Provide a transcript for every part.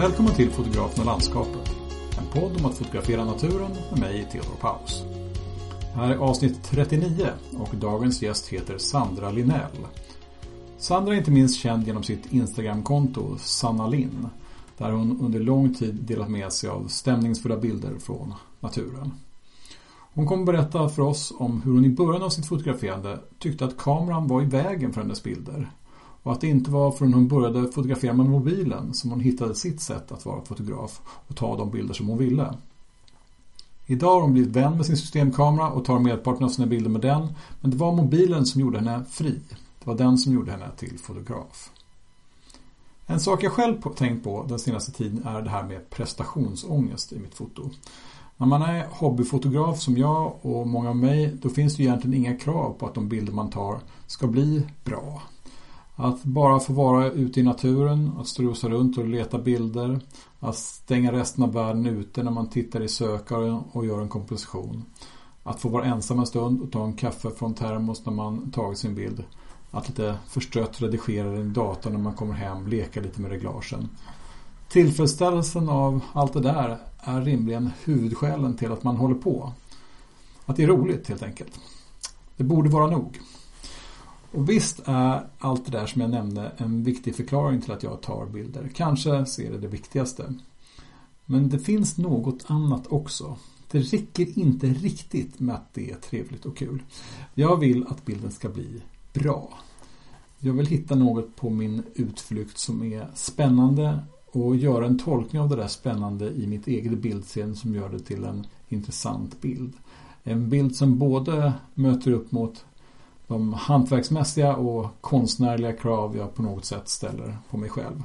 Välkommen till Fotografen och landskapet. En podd om att fotografera naturen med mig, Theodor Paus. Det här är avsnitt 39 och dagens gäst heter Sandra Linell. Sandra är inte minst känd genom sitt Instagramkonto Sanna Linn där hon under lång tid delat med sig av stämningsfulla bilder från naturen. Hon kommer berätta för oss om hur hon i början av sitt fotograferande tyckte att kameran var i vägen för hennes bilder. Och att det inte var förrän hon började fotografera med mobilen som hon hittade sitt sätt att vara fotograf och ta de bilder som hon ville. Idag har hon blivit vän med sin systemkamera och tar medparten av sina bilder med den. Men det var mobilen som gjorde henne fri. Det var den som gjorde henne till fotograf. En sak jag själv tänkt på den senaste tiden är det här med prestationsångest i mitt foto. När man är hobbyfotograf som jag och många av mig, då finns det egentligen inga krav på att de bilder man tar ska bli bra. Att bara få vara ute i naturen, att strosa runt och leta bilder, att stänga resten av världen ute när man tittar i sökaren och gör en komposition. Att få vara ensam en stund och ta en kaffe från termos när man tagit sin bild. Att lite förstrött redigera den i datorn när man kommer hem, leka lite med reglagen. Tillfredsställelsen av allt det där är rimligen huvudskälen till att man håller på. Att det är roligt helt enkelt. Det borde vara nog. Och visst är allt det där som jag nämnde en viktig förklaring till att jag tar bilder. Kanske ser det det viktigaste. Men det finns något annat också. Det räcker inte riktigt med att det är trevligt och kul. Jag vill att bilden ska bli bra. Jag vill hitta något på min utflykt som är spännande och göra en tolkning av det där spännande i mitt eget bildscen som gör det till en intressant bild. En bild som både möter upp mot de hantverksmässiga och konstnärliga krav jag på något sätt ställer på mig själv.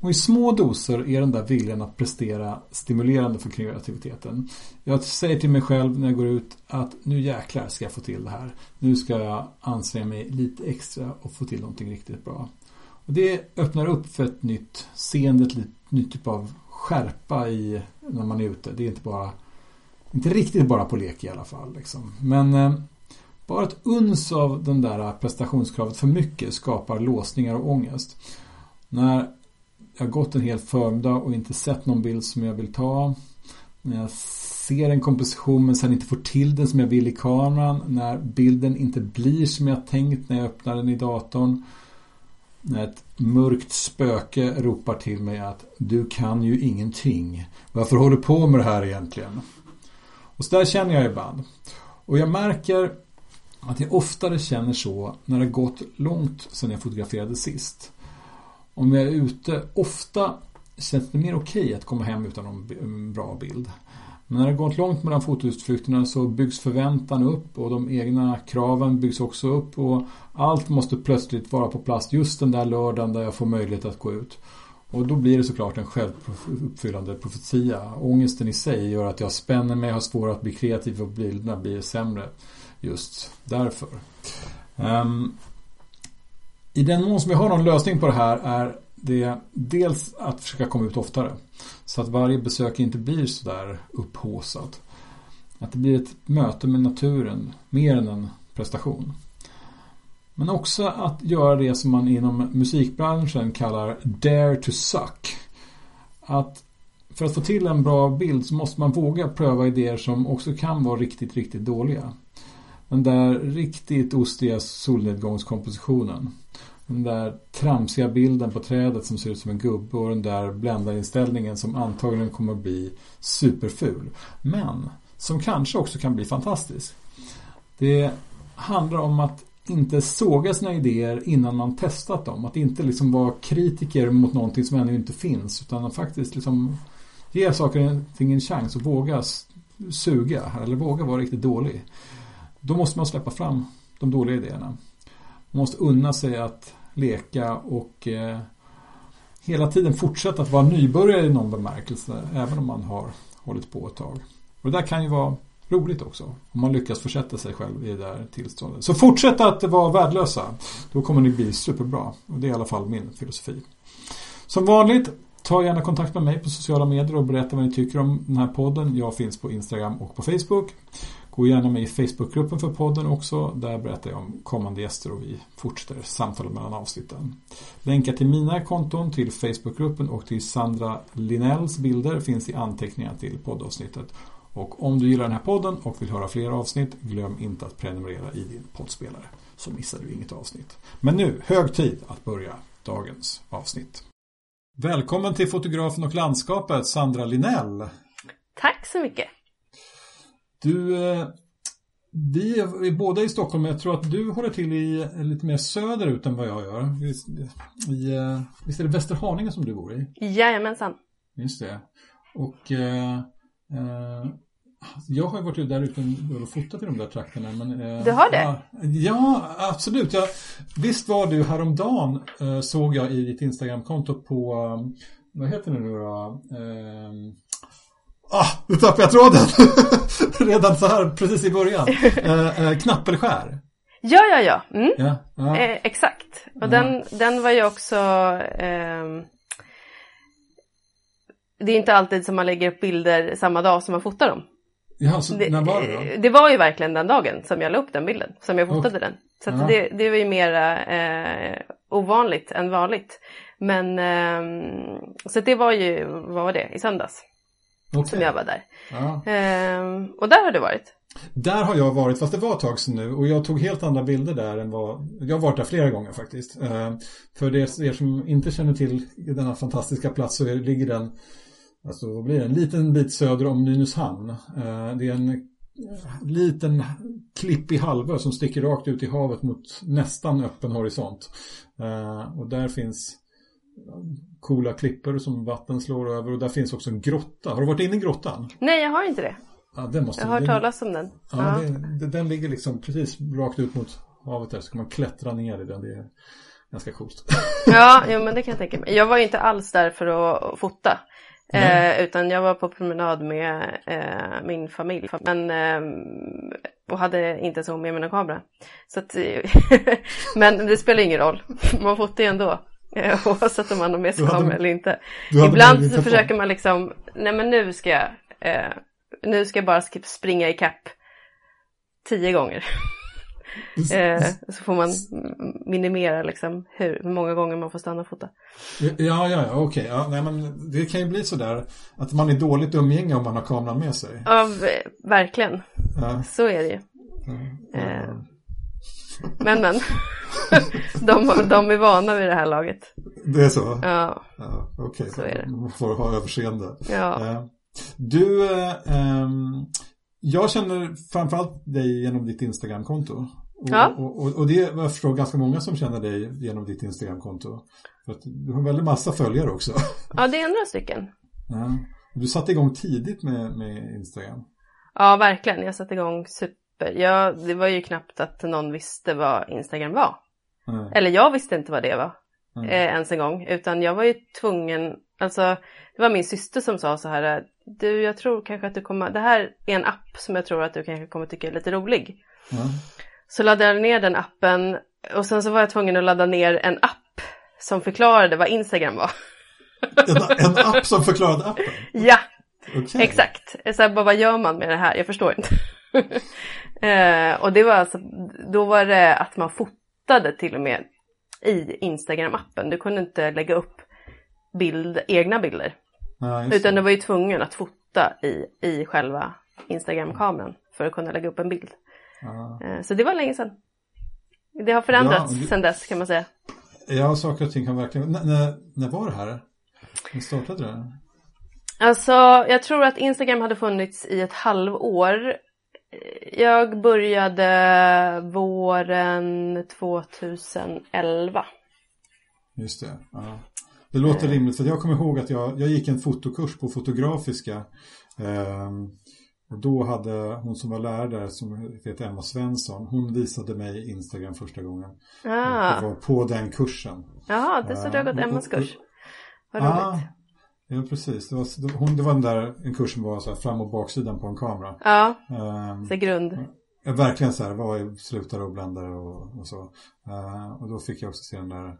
Och i små doser är den där viljan att prestera stimulerande för kreativiteten. Jag säger till mig själv när jag går ut att nu jäklar ska jag få till det här. Nu ska jag anstränga mig lite extra och få till någonting riktigt bra. Och det öppnar upp för ett nytt seende, ett nytt typ av skärpa i när man är ute. Det är inte bara inte riktigt bara på lek i alla fall. Liksom. Men eh, bara ett uns av den där prestationskravet för mycket skapar låsningar och ångest. När jag gått en hel förmiddag och inte sett någon bild som jag vill ta. När jag ser en komposition men sen inte får till den som jag vill i kameran. När bilden inte blir som jag tänkt när jag öppnar den i datorn. När ett mörkt spöke ropar till mig att du kan ju ingenting. Varför håller du på med det här egentligen? Och så där känner jag ibland. Och jag märker att jag oftare känner så när det gått långt sedan jag fotograferade sist. Om jag är ute ofta känns det mer okej okay att komma hem utan en bra bild. Men när det gått långt mellan fotoutflykterna så byggs förväntan upp och de egna kraven byggs också upp och allt måste plötsligt vara på plats just den där lördagen där jag får möjlighet att gå ut. Och då blir det såklart en självuppfyllande profetia. Ångesten i sig gör att jag spänner mig, har svårare att bli kreativ och bilderna blir sämre just därför. Um, I den mån som vi har någon lösning på det här är det dels att försöka komma ut oftare. Så att varje besök inte blir sådär upphåsat. Att det blir ett möte med naturen mer än en prestation. Men också att göra det som man inom musikbranschen kallar Dare to Suck. Att för att få till en bra bild så måste man våga pröva idéer som också kan vara riktigt, riktigt dåliga. Den där riktigt ostiga solnedgångskompositionen. Den där tramsiga bilden på trädet som ser ut som en gubbe och den där bländarinställningen som antagligen kommer att bli superful. Men som kanske också kan bli fantastisk. Det handlar om att inte såga sina idéer innan man testat dem. Att inte liksom vara kritiker mot någonting som ännu inte finns. Utan att faktiskt liksom ge saker och ting en chans och våga suga. Eller våga vara riktigt dålig. Då måste man släppa fram de dåliga idéerna. Man måste unna sig att leka och eh, hela tiden fortsätta att vara nybörjare i någon bemärkelse. Även om man har hållit på ett tag. Och det där kan ju vara roligt också. Om man lyckas försätta sig själv i det där tillståndet. Så fortsätt att vara värdelösa. Då kommer ni bli superbra. Och det är i alla fall min filosofi. Som vanligt, ta gärna kontakt med mig på sociala medier och berätta vad ni tycker om den här podden. Jag finns på Instagram och på Facebook. Gå gärna med i Facebookgruppen för podden också. Där berättar jag om kommande gäster och vi fortsätter samtalet mellan avsnitten. Länkar till mina konton, till Facebookgruppen och till Sandra Linells bilder finns i anteckningarna till poddavsnittet. Och om du gillar den här podden och vill höra fler avsnitt, glöm inte att prenumerera i din poddspelare. Så missar du inget avsnitt. Men nu, hög tid att börja dagens avsnitt. Välkommen till fotografen och landskapet, Sandra Linell. Tack så mycket. Du, eh, vi är båda i Stockholm, men jag tror att du håller till i lite mer söderut än vad jag gör. Visst, i, eh, visst är det Västerhaninge som du bor i? Jajamensan. Just det. Och eh, eh, jag har varit där ute och fotat i de där trakterna. Men, eh, du har det? Ja, ja absolut. Jag, visst var du häromdagen eh, såg jag i ditt Instagramkonto på, vad heter det nu då? Ah, nu tappade jag tråden! Redan så här precis i början. Eh, eh, knappelskär. Ja, ja, ja. Mm. ja, ja. Eh, exakt. Och ja. den, den var ju också... Eh, det är inte alltid som man lägger upp bilder samma dag som man fotar dem. Ja, så det, när var det då? Det var ju verkligen den dagen som jag la upp den bilden, som jag fotade okay. den. Så det, det var ju mer eh, ovanligt än vanligt. Men eh, så det var ju, vad var det, i söndags? Okay. Som jag var där. Ja. Ehm, och där har du varit? Där har jag varit, fast det var ett tag sedan nu. Och jag tog helt andra bilder där än vad... Jag har varit där flera gånger faktiskt. Ehm, för er som inte känner till denna fantastiska plats så ligger den... Alltså vad blir det? En liten bit söder om Nynäshamn. Ehm, det är en liten klippig halvö som sticker rakt ut i havet mot nästan öppen horisont. Ehm, och där finns coola klippor som vatten slår över och där finns också en grotta. Har du varit inne i grottan? Nej, jag har inte det. Ja, den måste, jag har hört talas om den. Ja, ja. Den, den ligger liksom precis rakt ut mot havet där så kan man klättra ner i den. Det är ganska coolt. Ja, jo, men det kan jag tänka mig. Jag var inte alls där för att fota. Eh, utan jag var på promenad med eh, min familj. Men, eh, och hade inte så med mina kamera. Så att, men det spelar ingen roll. Man fotar ju ändå. Oavsett om man har med sig kamera eller inte. Ibland så försöker man liksom, nej men nu ska jag, eh, nu ska jag bara springa i kapp tio gånger. eh, så får man minimera liksom hur, hur många gånger man får stanna och fota. Ja, ja, ja okej. Ja, nej, men det kan ju bli sådär att man är dåligt umgänge om man har kameran med sig. Ja, verkligen. Ja. Så är det ju. Ja, eh, men men. de, de är vana vid det här laget. Det är så? Ja. ja Okej, okay. så är det. Man får ha överseende. Ja. Eh, du, eh, jag känner framförallt dig genom ditt Instagramkonto. Och, ja. och, och, och det är jag förstår ganska många som känner dig genom ditt Instagramkonto. För du har en väldigt massa följare också. Ja, det är några stycken. Ja. Du satte igång tidigt med, med Instagram. Ja, verkligen. Jag satte igång super Ja, det var ju knappt att någon visste vad Instagram var. Mm. Eller jag visste inte vad det var mm. eh, ens en gång. Utan jag var ju tvungen, alltså det var min syster som sa så här. Du, jag tror kanske att du kommer, det här är en app som jag tror att du kanske kommer tycka är lite rolig. Mm. Så laddade jag ner den appen och sen så var jag tvungen att ladda ner en app som förklarade vad Instagram var. En, en app som förklarade appen? ja, okay. exakt. Så här, bara, vad gör man med det här? Jag förstår inte. Eh, och det var alltså, då var det att man fotade till och med i Instagram-appen. Du kunde inte lägga upp bild, egna bilder. Ja, utan du var ju tvungen att fota i, i själva Instagram-kameran för att kunna lägga upp en bild. Ja. Eh, så det var länge sedan. Det har förändrats ja, sedan dess kan man säga. Ja, saker och ting kan verkligen... N när, när var det här? När startade det? Alltså, jag tror att Instagram hade funnits i ett halvår jag började våren 2011. Just det. Ja. Det låter rimligt för jag kommer ihåg att jag, jag gick en fotokurs på Fotografiska. Eh, och då hade hon som var lärare som heter Emma Svensson. Hon visade mig Instagram första gången. Ah. Det var på den kursen. Ja, det så du har gått Emmas kurs. Vad roligt. Ah, Ja, precis. Det var, hon, det var den där en kurs som var så här fram och baksidan på en kamera. Ja, um, så grund. Verkligen så här, vad är slutare och bländare och, och så. Uh, och då fick jag också se den där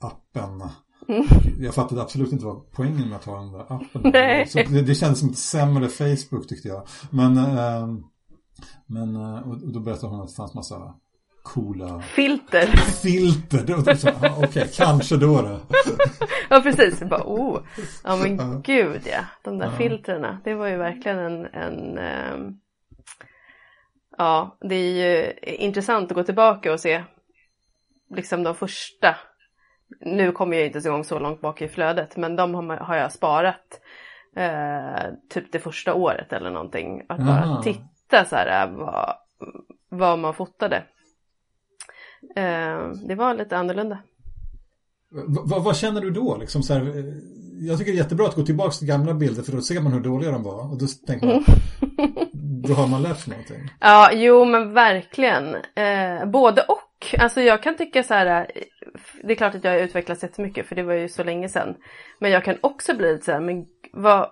appen. Mm. Jag fattade absolut inte vad poängen med att ha den där appen Nej. Så det, det kändes som ett sämre Facebook tyckte jag. Men uh, Men och då berättade hon att det fanns massa coola filter. Filter, då, då, okej, okay, kanske då då. ja precis, bara oh, ja men ja. gud ja, de där ja. filtrerna, det var ju verkligen en, en um, ja, det är ju intressant att gå tillbaka och se liksom de första, nu kommer jag inte så igång så långt bak i flödet, men de har, har jag sparat eh, typ det första året eller någonting. Att bara titta så här vad, vad man fotade. Eh, det var lite annorlunda. V vad känner du då? Liksom så här, eh, jag tycker det är jättebra att gå tillbaka till gamla bilder för då ser man hur dåliga de var. Och då tänker man, då har man lärt sig någonting. Ja, jo men verkligen. Eh, både och. Alltså jag kan tycka så här, eh, det är klart att jag har utvecklats jättemycket för det var ju så länge sedan. Men jag kan också bli lite så här, men vad,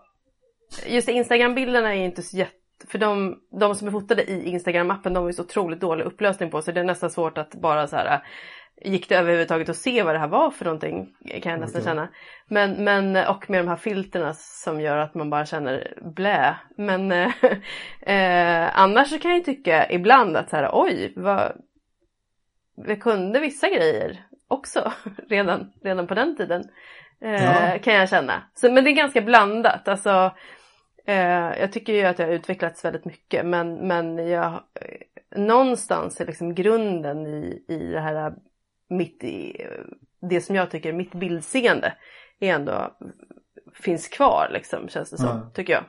just Instagram-bilderna är ju inte så jätte för de, de som är fotade i Instagram-appen de har ju så otroligt dålig upplösning på så det är nästan svårt att bara så här Gick det överhuvudtaget att se vad det här var för någonting kan jag nästan okay. känna. Men, men och med de här filterna som gör att man bara känner blä. Men eh, annars så kan jag tycka ibland att så här oj, vad, vi kunde vissa grejer också redan, redan på den tiden. Eh, ja. Kan jag känna. Så, men det är ganska blandat. Alltså, Eh, jag tycker ju att jag har utvecklats väldigt mycket men, men jag, eh, någonstans är liksom grunden i, i det här mitt i, det som jag tycker mitt bildseende är ändå finns kvar liksom känns det som, ja. tycker jag.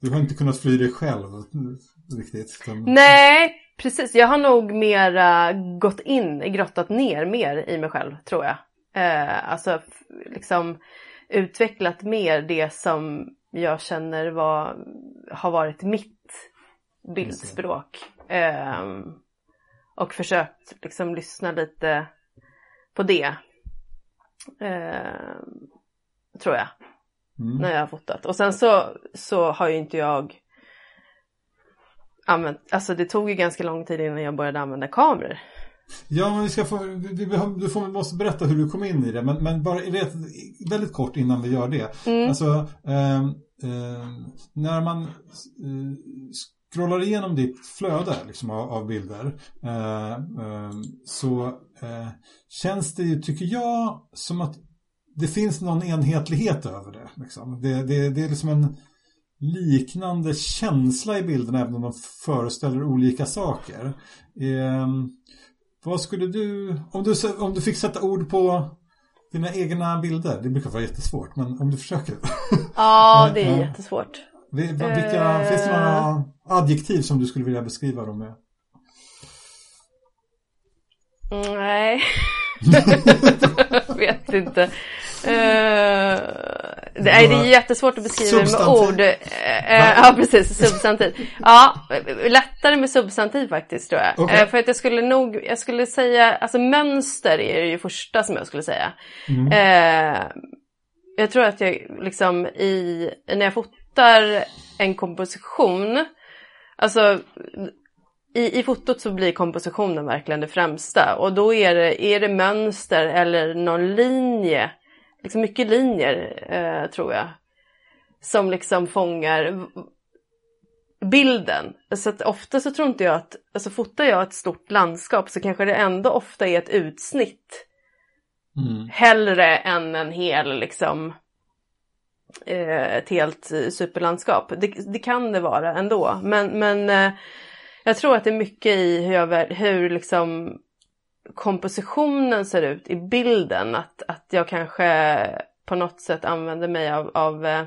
Du har inte kunnat fly dig själv riktigt? Utan... Nej, precis. Jag har nog mera gått in, grottat ner mer i mig själv tror jag. Eh, alltså liksom utvecklat mer det som jag känner var, har varit mitt bildspråk. Eh, och försökt liksom lyssna lite på det. Eh, tror jag. Mm. När jag har fotat. Och sen så, så har ju inte jag använt, alltså det tog ju ganska lång tid innan jag började använda kameror. Ja, men vi ska få, vi, du får, måste berätta hur du kom in i det, men, men bara väldigt kort innan vi gör det. Mm. Alltså, eh, eh, när man eh, scrollar igenom ditt flöde liksom, av, av bilder eh, ehm, så eh, känns det ju, tycker jag, som att det finns någon enhetlighet över det. Liksom. Det, det, det är liksom en liknande känsla i bilderna även om de föreställer olika saker. Eh, vad skulle du om, du, om du fick sätta ord på dina egna bilder? Det brukar vara jättesvårt, men om du försöker. Ja, det är jättesvårt. Vilka, uh... Finns det några adjektiv som du skulle vilja beskriva dem med? Nej, jag vet inte. Uh, det, är, det är jättesvårt att beskriva med ord. Uh, ja, precis. Substantiv. Ja, lättare med substantiv faktiskt tror jag. Okay. För att jag skulle nog, jag skulle säga, alltså mönster är det ju första som jag skulle säga. Mm. jag tror att jag liksom i, när jag fotar en komposition, alltså i, i fotot så blir kompositionen verkligen det främsta och då är det, är det mönster eller någon linje liksom mycket linjer eh, tror jag. Som liksom fångar bilden. Så att ofta så tror inte jag att, alltså fotar jag ett stort landskap så kanske det ändå ofta är ett utsnitt. Mm. Hellre än en hel liksom eh, ett helt superlandskap. Det, det, kan det vara ändå. Men, men eh, jag tror att det är mycket i hur, jag, hur liksom kompositionen ser ut i bilden. Att, att jag kanske på något sätt använder mig av, av eh,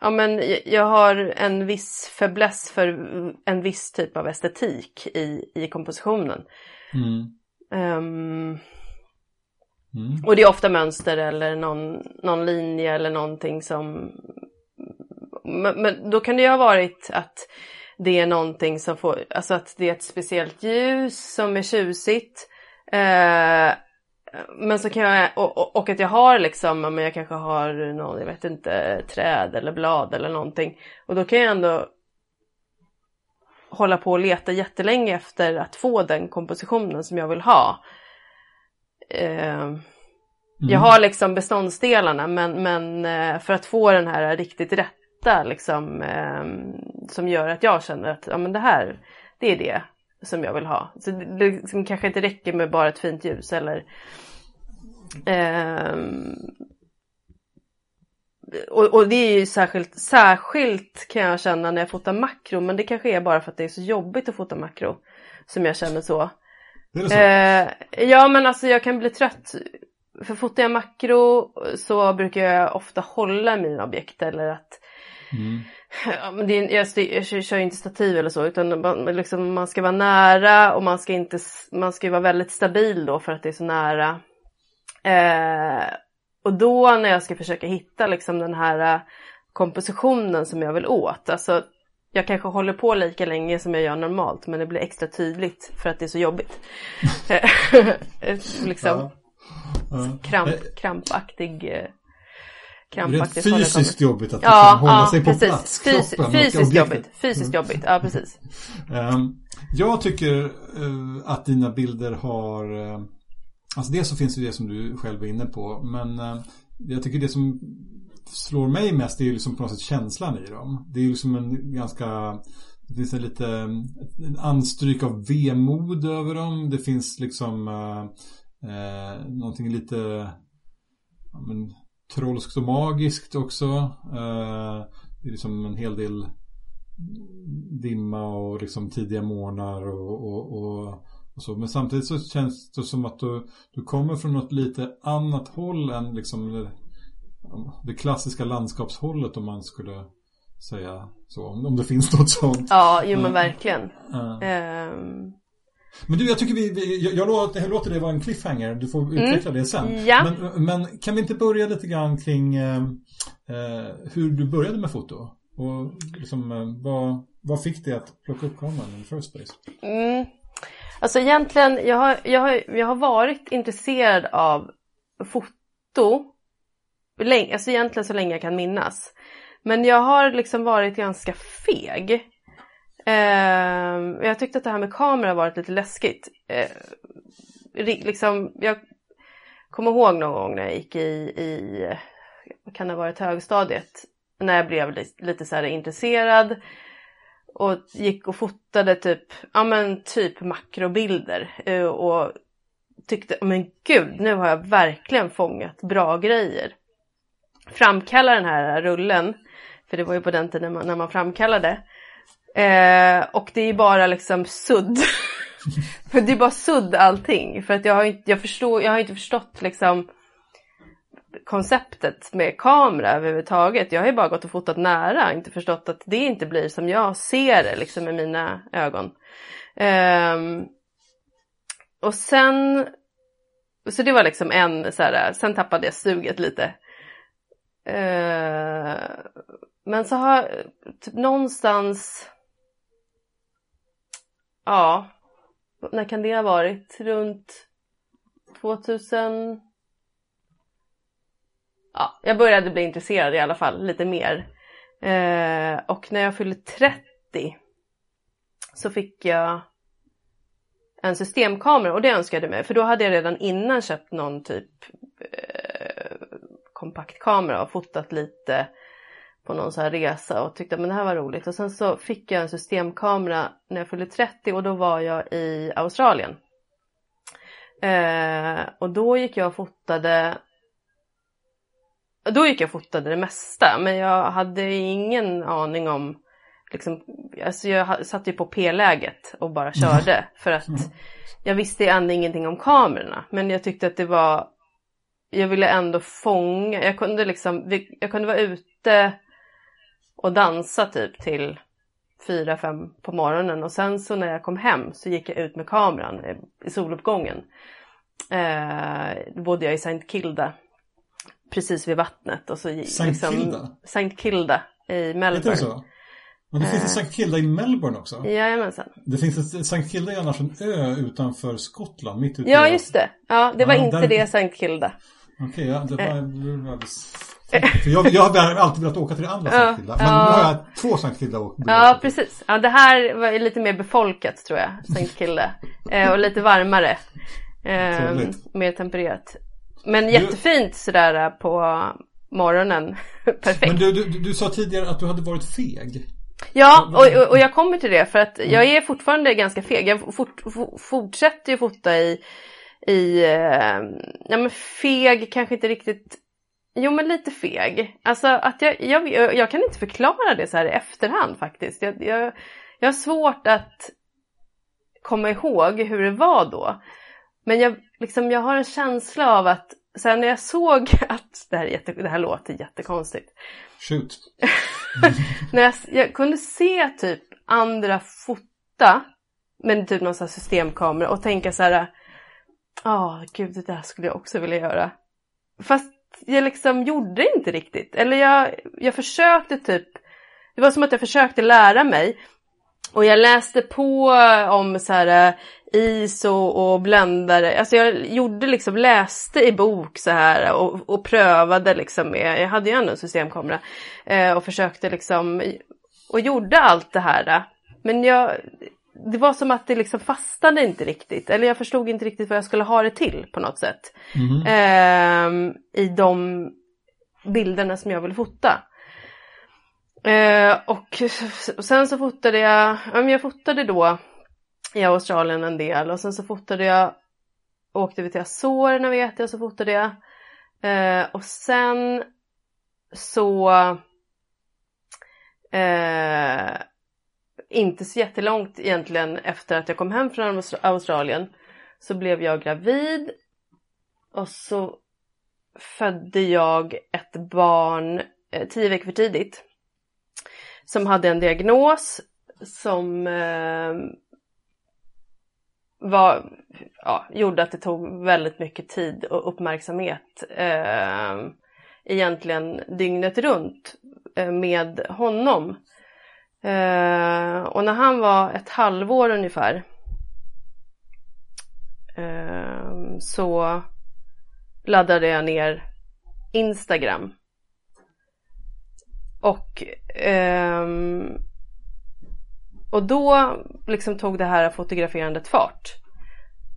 Ja men jag har en viss fäbless för en viss typ av estetik i, i kompositionen. Mm. Um, mm. Och det är ofta mönster eller någon, någon linje eller någonting som... Men, men då kan det ju ha varit att det är någonting som får, alltså att det är ett speciellt ljus som är tjusigt. Eh, men så kan jag, och, och, att jag har liksom, men jag kanske har någon, jag vet inte, träd eller blad eller någonting. Och då kan jag ändå hålla på och leta jättelänge efter att få den kompositionen som jag vill ha. Eh, mm. Jag har liksom beståndsdelarna men, men eh, för att få den här riktigt rätta liksom, eh, som gör att jag känner att ja, men det här, det är det som jag vill ha. Så det, det liksom kanske inte räcker med bara ett fint ljus eller eh, och, och, det är ju särskilt, särskilt kan jag känna när jag fotar makro men det kanske är bara för att det är så jobbigt att fota makro som jag känner så. Så? Eh, ja men alltså jag kan bli trött. För fotar jag makro så brukar jag ofta hålla mina objekt eller att mm. ja, men det är, jag, jag, jag kör inte stativ eller så utan man, liksom, man ska vara nära och man ska, inte, man ska vara väldigt stabil då för att det är så nära. Eh, och då när jag ska försöka hitta liksom den här eh, kompositionen som jag vill åt, alltså jag kanske håller på lika länge som jag gör normalt men det blir extra tydligt för att det är så jobbigt. liksom ja. Ja. Kramp, krampaktig krampaktigt Det är fysiskt jobbigt att ja, liksom hålla ja, sig på precis. plats. Fys fysiskt jobbigt. Fysiskt mm. jobbigt, ja precis. Um, jag tycker uh, att dina bilder har uh, Alltså dels så finns det det som du själv är inne på men uh, jag tycker det som slår mig mest är ju liksom på något sätt känslan i dem. Det är ju liksom en ganska det finns en lite en anstryk av vemod över dem. Det finns liksom eh, någonting lite ja, men, trolskt och magiskt också. Eh, det är liksom en hel del dimma och liksom tidiga morgnar och, och, och, och, så. Men samtidigt så känns det som att du, du kommer från något lite annat håll än liksom det klassiska landskapshållet om man skulle säga så. Om det finns något sånt. Ja, jo men verkligen. Uh. Um... Men du, jag tycker vi, vi jag, jag, låter, jag låter det vara en cliffhanger. Du får mm. utveckla mm. det sen. Ja. Men, men, kan vi inte börja lite grann kring eh, hur du började med foto? Och liksom, eh, vad, vad fick dig att plocka upp kameran the first place? Mm. Alltså egentligen, jag har, jag, har, jag har varit intresserad av foto länge, alltså egentligen så länge jag kan minnas. Men jag har liksom varit ganska feg. Eh, jag tyckte att det här med kamera varit lite läskigt. Eh, liksom, jag kommer ihåg någon gång när jag gick i, i kan det ha varit, högstadiet. När jag blev lite, lite så här intresserad och gick och fotade typ, ja men typ makrobilder eh, och tyckte, men gud, nu har jag verkligen fångat bra grejer framkalla den här rullen, för det var ju på den tiden när man, när man framkallade, eh, och det är bara liksom sudd. för det är bara sudd allting, för att jag har inte, jag förstår, jag har inte förstått liksom konceptet med kamera överhuvudtaget. Jag har ju bara gått och fotat nära, inte förstått att det inte blir som jag ser det liksom med mina ögon. Um, och sen, så det var liksom en så här, sen tappade jag suget lite. Eh, men så har typ någonstans, ja, när kan det ha varit? Runt 2000? Ja, jag började bli intresserad i alla fall, lite mer. Eh, och när jag fyllde 30 så fick jag en systemkamera och det önskade jag mig för då hade jag redan innan köpt någon typ eh, kompaktkamera och fotat lite på någon så här resa och tyckte att det här var roligt. Och sen så fick jag en systemkamera när jag fyllde 30 och då var jag i Australien. Eh, och då gick jag och fotade då gick jag och fotade det mesta men jag hade ingen aning om liksom, alltså jag satt ju på P-läget och bara körde för att jag visste ändå ingenting om kamerorna men jag tyckte att det var jag ville ändå fånga, jag kunde liksom, jag kunde vara ute och dansa typ till fyra, fem på morgonen och sen så när jag kom hem så gick jag ut med kameran i soluppgången. Eh, då bodde jag i St. Kilda precis vid vattnet och så St. Liksom, Kilda? St. Kilda i Melbourne. Så? Men det finns ett St. Kilda i Melbourne också. Jajamensan. Det finns ett St. Kilda är annars en ö utanför Skottland. Mitt ute ja, just det. Ja, det var ja, inte där... det St. Kilda. Okej, okay, ja, det var... För jag, jag har alltid velat åka till det andra Sankt Kilda. Men ja. nu har jag två Sankt Kilda åkt. Ja, precis. Ja, det här var lite mer befolkat tror jag, Sankt Kilda. eh, och lite varmare. Eh, mer tempererat. Men jättefint sådär på morgonen. Perfekt. Men du, du, du sa tidigare att du hade varit feg. Ja, och, och, och jag kommer till det för att jag är fortfarande ganska feg. Jag fort, fortsätter ju fota i, i eh, ja men feg kanske inte riktigt, jo men lite feg. Alltså att jag, jag, jag kan inte förklara det så här i efterhand faktiskt. Jag, jag, jag har svårt att komma ihåg hur det var då. Men jag, liksom, jag har en känsla av att sen när jag såg att, det här, jätte, det här låter jättekonstigt. Shoot. när jag, jag, kunde se typ andra fota med typ någon sån systemkamera och tänka så här. Ja, oh, gud det där skulle jag också vilja göra. Fast jag liksom gjorde inte riktigt. Eller jag, jag försökte typ. Det var som att jag försökte lära mig. Och jag läste på om så här eh, ISO och bländare. Alltså jag gjorde liksom, läste i bok så här och, och prövade liksom med, jag hade ju ändå en systemkamera eh, och försökte liksom och gjorde allt det här. Men jag, det var som att det liksom fastnade inte riktigt. Eller jag förstod inte riktigt vad jag skulle ha det till på något sätt. Mm. Eh, I de bilderna som jag ville fota. Eh, och sen så fotade jag, jag fotade då i Australien en del och sen så fotade jag, åkte vi till Azorerna vet jag, så fotade jag. Eh, och sen så eh, inte så jättelångt egentligen efter att jag kom hem från Australien så blev jag gravid och så födde jag ett barn eh, tio veckor för tidigt som hade en diagnos som eh, var, ja, gjorde att det tog väldigt mycket tid och uppmärksamhet eh, egentligen dygnet runt eh, med honom. Eh, och när han var ett halvår ungefär eh, så laddade jag ner Instagram. Och ehm, och då liksom tog det här fotograferandet fart.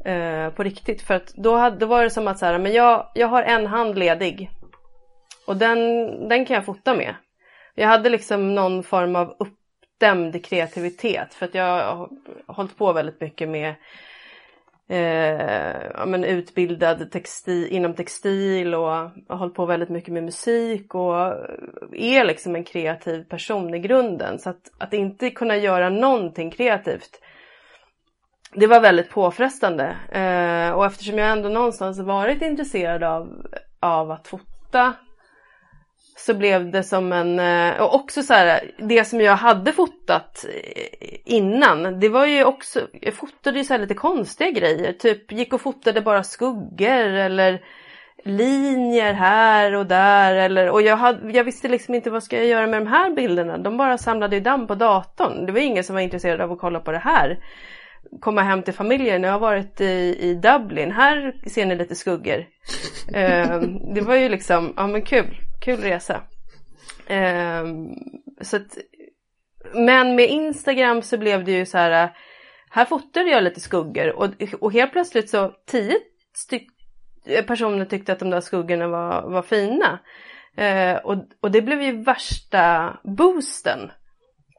Eh, på riktigt. För att då, hade, då var det som att så här, men jag, jag har en hand ledig. Och den, den kan jag fota med. Jag hade liksom någon form av uppdämd kreativitet. För att jag har hållit på väldigt mycket med eh, ja, men utbildad textil, inom textil och har hållit på väldigt mycket med musik och är liksom en kreativ person i grunden. Så att, att inte kunna göra någonting kreativt det var väldigt påfrestande eh, och eftersom jag ändå någonstans varit intresserad av, av att fota så blev det som en, eh, och också så här, det som jag hade fotat innan, det var ju också, jag fotade ju så lite konstiga grejer, typ gick och fotade bara skuggor eller linjer här och där eller, och jag, hade, jag visste liksom inte vad ska jag göra med de här bilderna, de bara samlade ju damm på datorn, det var ingen som var intresserad av att kolla på det här komma hem till familjen. Jag har varit i, i Dublin. Här ser ni lite skuggor. Eh, det var ju liksom, ja men kul kul resa. Eh, så att, men med Instagram så blev det ju så här, här fotade jag lite skuggor och, och helt plötsligt så tio personer tyckte att de där skuggorna var, var fina. Eh, och, och det blev ju värsta boosten.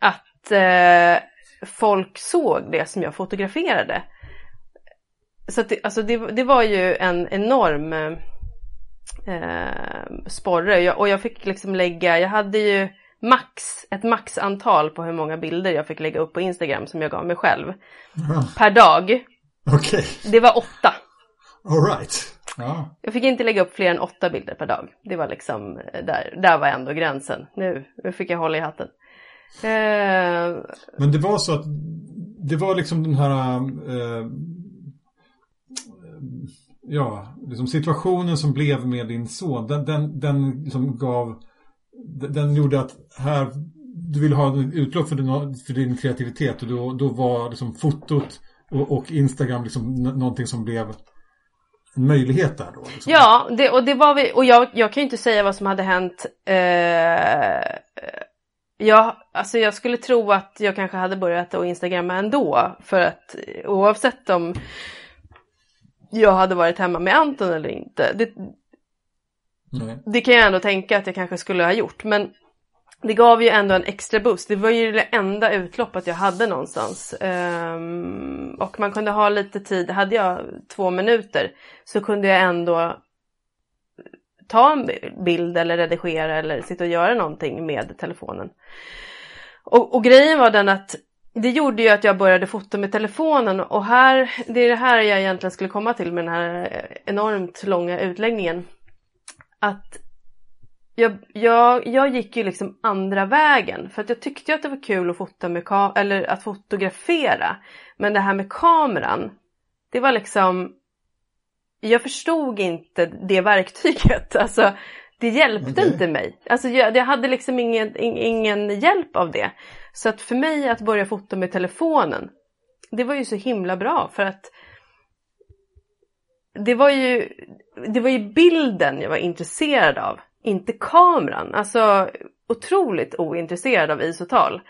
Att eh, folk såg det som jag fotograferade. Så det, alltså det, det var ju en enorm eh, eh, sporre och jag fick liksom lägga, jag hade ju max, ett maxantal på hur många bilder jag fick lägga upp på Instagram som jag gav mig själv. Mm. Per dag. Okej. Okay. Det var åtta. All right. Ja. Jag fick inte lägga upp fler än åtta bilder per dag. Det var liksom, eh, där, där var ändå gränsen. Nu, nu fick jag hålla i hatten. Eh... Men det var så att det var liksom den här eh, ja, liksom situationen som blev med din son, den, den, den liksom gav, den gjorde att här, du ville ha utlopp för din, för din kreativitet och då, då var liksom fotot och, och Instagram liksom någonting som blev en möjlighet där då? Liksom. Ja, det, och det var vi, och jag, jag kan ju inte säga vad som hade hänt. Eh, jag, alltså jag skulle tro att jag kanske hade börjat att instagramma ändå. För att oavsett om jag hade varit hemma med Anton eller inte. Det, det kan jag ändå tänka att jag kanske skulle ha gjort. Men det gav ju ändå en extra boost. Det var ju det enda utloppet jag hade någonstans. Um, och man kunde ha lite tid. Hade jag två minuter så kunde jag ändå ta en bild eller redigera eller sitta och göra någonting med telefonen. Och, och grejen var den att det gjorde ju att jag började fota med telefonen och här, det är det här jag egentligen skulle komma till med den här enormt långa utläggningen. Att jag, jag, jag gick ju liksom andra vägen för att jag tyckte att det var kul att fota med eller att fotografera. Men det här med kameran, det var liksom jag förstod inte det verktyget. Alltså, det hjälpte okay. inte mig. Alltså, jag, jag hade liksom ingen, ingen hjälp av det. Så att för mig att börja fota med telefonen, det var ju så himla bra för att det var ju, det var ju bilden jag var intresserad av, inte kameran. Alltså otroligt ointresserad av isotal.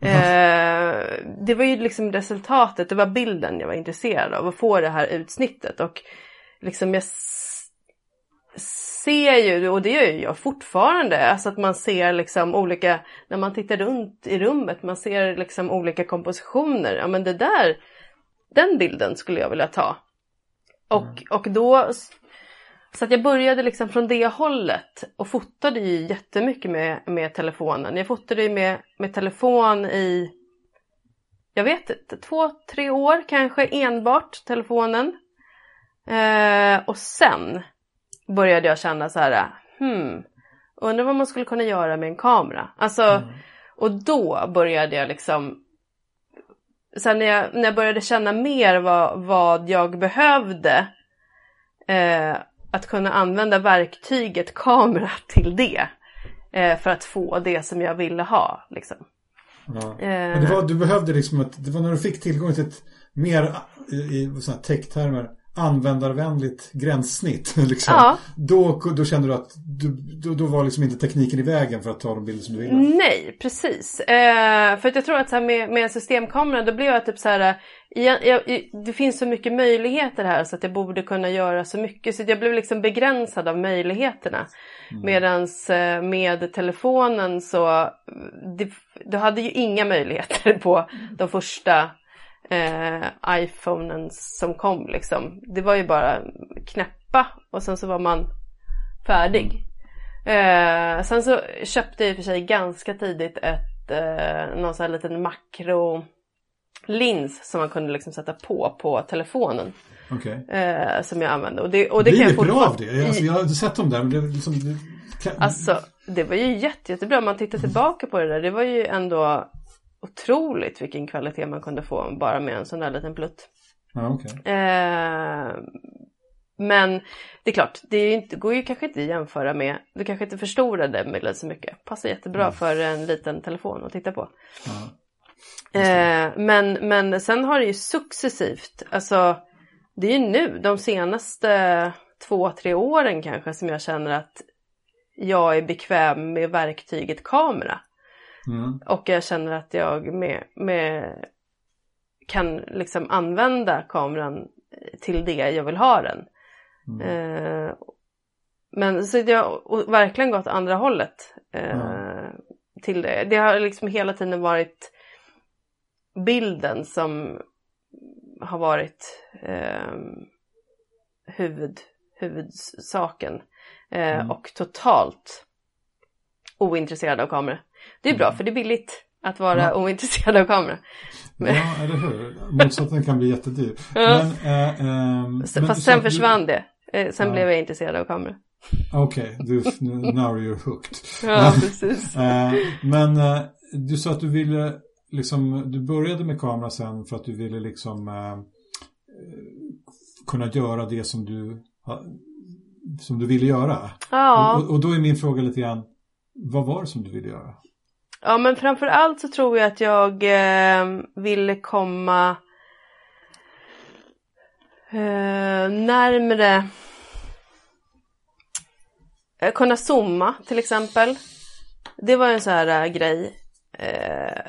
Mm. Eh, det var ju liksom resultatet, det var bilden jag var intresserad av, att få det här utsnittet. Och liksom jag ser ju, och det gör ju jag fortfarande, alltså att man ser liksom olika, när man tittar runt i rummet, man ser liksom olika kompositioner. Ja men det där, den bilden skulle jag vilja ta. Och, mm. och då, så att jag började liksom från det hållet och fotade ju jättemycket med, med telefonen. Jag fotade med, med telefon i, jag vet inte, två, tre år kanske enbart telefonen. Eh, och sen började jag känna så här, hmm, undrar vad man skulle kunna göra med en kamera. Alltså, mm. och då började jag liksom, sen när jag, när jag började känna mer vad, vad jag behövde, eh, att kunna använda verktyget kamera till det. Eh, för att få det som jag ville ha. Liksom. Ja. Men det var, du behövde liksom att, det var när du fick tillgång till ett mer i, i tech-termer användarvänligt gränssnitt. Liksom. Ja. Då, då kände du att du, då, då, var liksom inte tekniken i vägen för att ta de bilder som du ville? Nej, precis. Eh, för att jag tror att så här, med, med systemkameran då blev jag typ så här, jag, jag, det finns så mycket möjligheter här så att jag borde kunna göra så mycket. Så jag blev liksom begränsad av möjligheterna. Mm. Medans eh, med telefonen så, det, du hade ju inga möjligheter på de första eh, iPhonen som kom liksom. Det var ju bara knäppa och sen så var man färdig. Eh, sen så köpte jag i och för sig ganska tidigt ett, eh, någon sån här liten makrolins som man kunde liksom sätta på på telefonen. Okay. Eh, som jag använde. Och det, och det, det kan är bra av det. Alltså, jag har inte sett dem där. Men det, liksom, det kan... Alltså det var ju jätte, jättebra. Om man tittar tillbaka på det där. Det var ju ändå otroligt vilken kvalitet man kunde få bara med en sån där liten plutt. Ja, okay. eh, men det är klart, det inte, går ju kanske inte att jämföra med, du kanske inte förstorade bilden så mycket. Passar jättebra mm. för en liten telefon att titta på. Ja. Eh, men, men sen har det ju successivt, alltså det är ju nu, de senaste två, tre åren kanske som jag känner att jag är bekväm med verktyget kamera. Mm. Och jag känner att jag med, med, kan liksom använda kameran till det jag vill ha den. Mm. Eh, men så jag har verkligen gått andra hållet eh, mm. till det. Det har liksom hela tiden varit bilden som har varit eh, huvud, huvudsaken. Eh, mm. Och totalt ointresserad av kameror. Det är bra mm. för det är billigt att vara ja. ointresserad av kamera. Men... Ja, eller hur? Motsatsen kan bli jättedyr. Ja. Men, äh, äh, Fast men, sen försvann du... det. Eh, sen ja. blev jag intresserad av kamera. Okej, okay, now you're hooked. ja, precis. äh, men du sa att du ville, liksom, du började med kamera sen för att du ville liksom kunna göra det som du, som du ville göra. Ja. Och, och då är min fråga lite grann, vad var det som du ville göra? Ja men framförallt så tror jag att jag eh, ville komma eh, närmre eh, kunna zooma till exempel. Det var en sån här äh, grej. Eh,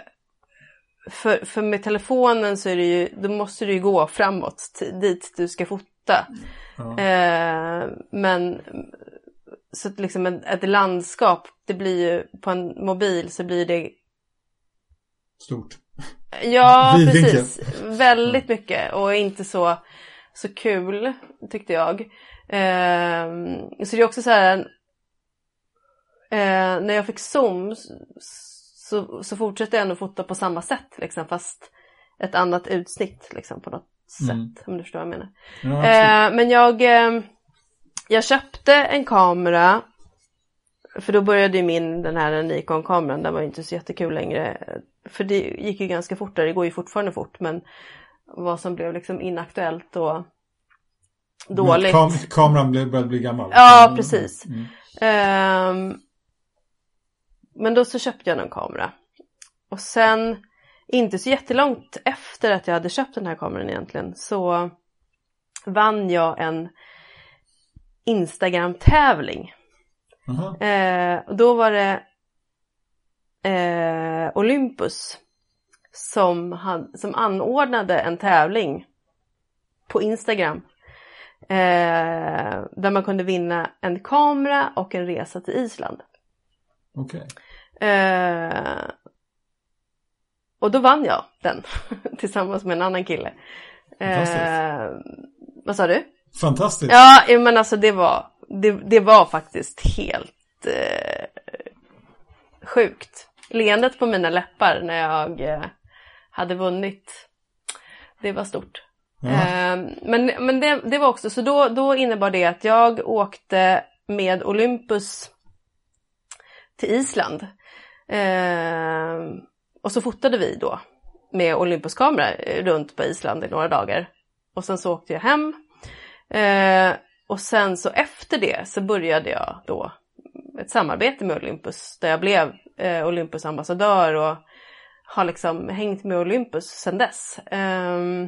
för, för med telefonen så är det ju, då måste du ju gå framåt dit du ska fota. Mm. Eh, men så att liksom ett, ett landskap, det blir ju på en mobil så blir det Stort. Ja, precis. Väldigt mycket och inte så, så kul tyckte jag. Ehm, så det är också så här, eh, när jag fick zoom så, så fortsatte jag ändå fota på samma sätt liksom, fast ett annat utsnitt liksom, på något Mm. sätt, om du förstår vad jag menar. Ja. Eh, men jag, eh, jag köpte en kamera för då började ju min, den här Nikon-kameran, den var ju inte så jättekul längre. För det gick ju ganska fort där, det går ju fortfarande fort men vad som blev liksom inaktuellt och dåligt. Kam kameran blev, började bli gammal. Ja, precis. Mm. Ehm, men då så köpte jag en kamera. Och sen, inte så jättelångt efter att jag hade köpt den här kameran egentligen, så vann jag en Instagram-tävling. Jaha. Eh, då var det eh, Olympus som, had, som anordnade en tävling på Instagram. Eh, där man kunde vinna en kamera och en resa till Island. Okej. Eh, och då vann jag den tillsammans med en annan kille. Eh, vad sa du? Fantastiskt. Ja, men alltså det var, det, det var faktiskt helt eh, sjukt. Leendet på mina läppar när jag eh, hade vunnit, det var stort. Eh, men men det, det var också, så då, då innebar det att jag åkte med Olympus till Island. Eh, och så fotade vi då med Olympuskamera eh, runt på Island i några dagar. Och sen så åkte jag hem. Eh, och sen så efter det så började jag då ett samarbete med Olympus där jag blev eh, Olympus ambassadör och har liksom hängt med Olympus sedan dess. Ehm,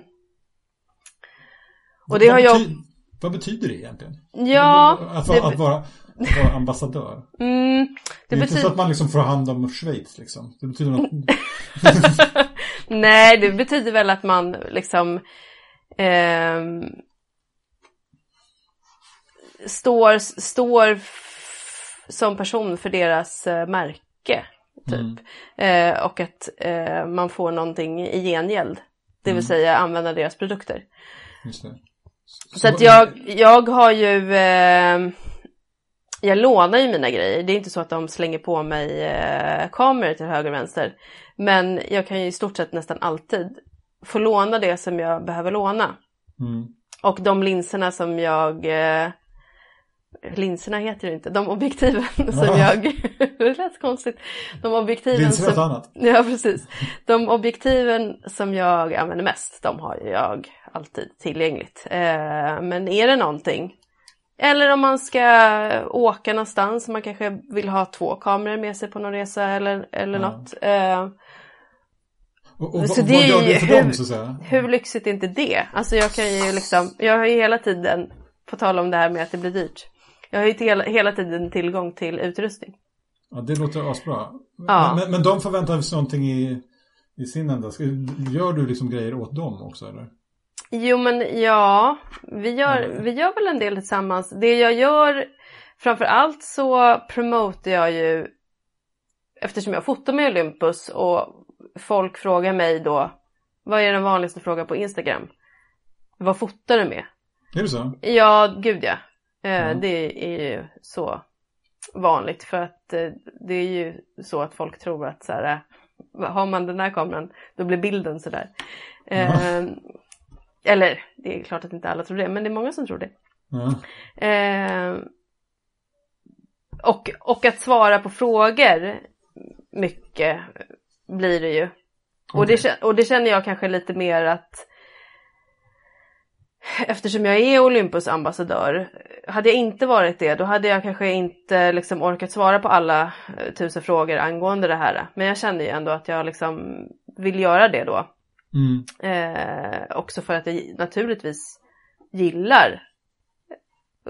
och det vad, har jag... bety- vad betyder det egentligen? Ja, Att, det, att, vara, att vara ambassadör. mm, Det det är inte så betyder... att man liksom får hand om Schweiz liksom. Det betyder något. Nej, det betyder väl att man liksom ehm, står, står som person för deras eh, märke. Typ. Mm. Eh, och att eh, man får någonting i gengäld. Det vill Mm. säga använda deras produkter. Det. Så att jag, jag har ju... Eh, jag lånar ju mina grejer. Det är inte så att de slänger på mig eh, kameror till höger och vänster. Men jag kan ju i stort sett nästan alltid få låna det som jag behöver låna. Mm. Och de linserna som jag... Eh, linserna heter det inte. De objektiven som Ja. jag... det lät konstigt. De objektiven Linser som... annat. Ja, precis. De objektiven som jag använder mest, de har jag alltid tillgängligt. Eh, men är det någonting, eller om man ska åka någonstans, man kanske vill ha två kameror med sig på någon resa eller, eller Ja. något. Eh, Och, och, Så vad- det vad är gör du för hur- dem så att säga? hur lyxigt är inte det? Alltså jag kan ju liksom, jag har ju hela tiden, på tal om det här med att det blir dyrt, jag har ju hela, hela tiden tillgång till utrustning. Ja, det låter asbra. Ja. Men, men, de förväntar sig någonting i, i sin ända. Gör du liksom grejer åt dem också eller? Jo men ja, vi gör, Mm. vi gör väl en del tillsammans. Det jag gör, framför allt så promotar jag ju, eftersom jag fotar med Olympus och folk frågar mig då, vad är den vanligaste frågan på Instagram? Vad fotar du med? Är det så? Ja, gud ja. Mm. Det är ju så vanligt för att eh, det är ju så att folk tror att så här, eh, har man den här kameran då blir bilden sådär. Eh, eller det är klart att inte alla tror det men det är många som tror det. Eh, och, och att svara på frågor mycket blir det ju. Och, det, och det känner jag kanske lite mer att eftersom jag är Olympus ambassadör, hade jag inte varit det då hade jag kanske inte liksom orkat svara på alla eh, tusen frågor angående det här. Men jag känner ju ändå att jag liksom vill göra det då. Mm. Eh, också för att jag naturligtvis gillar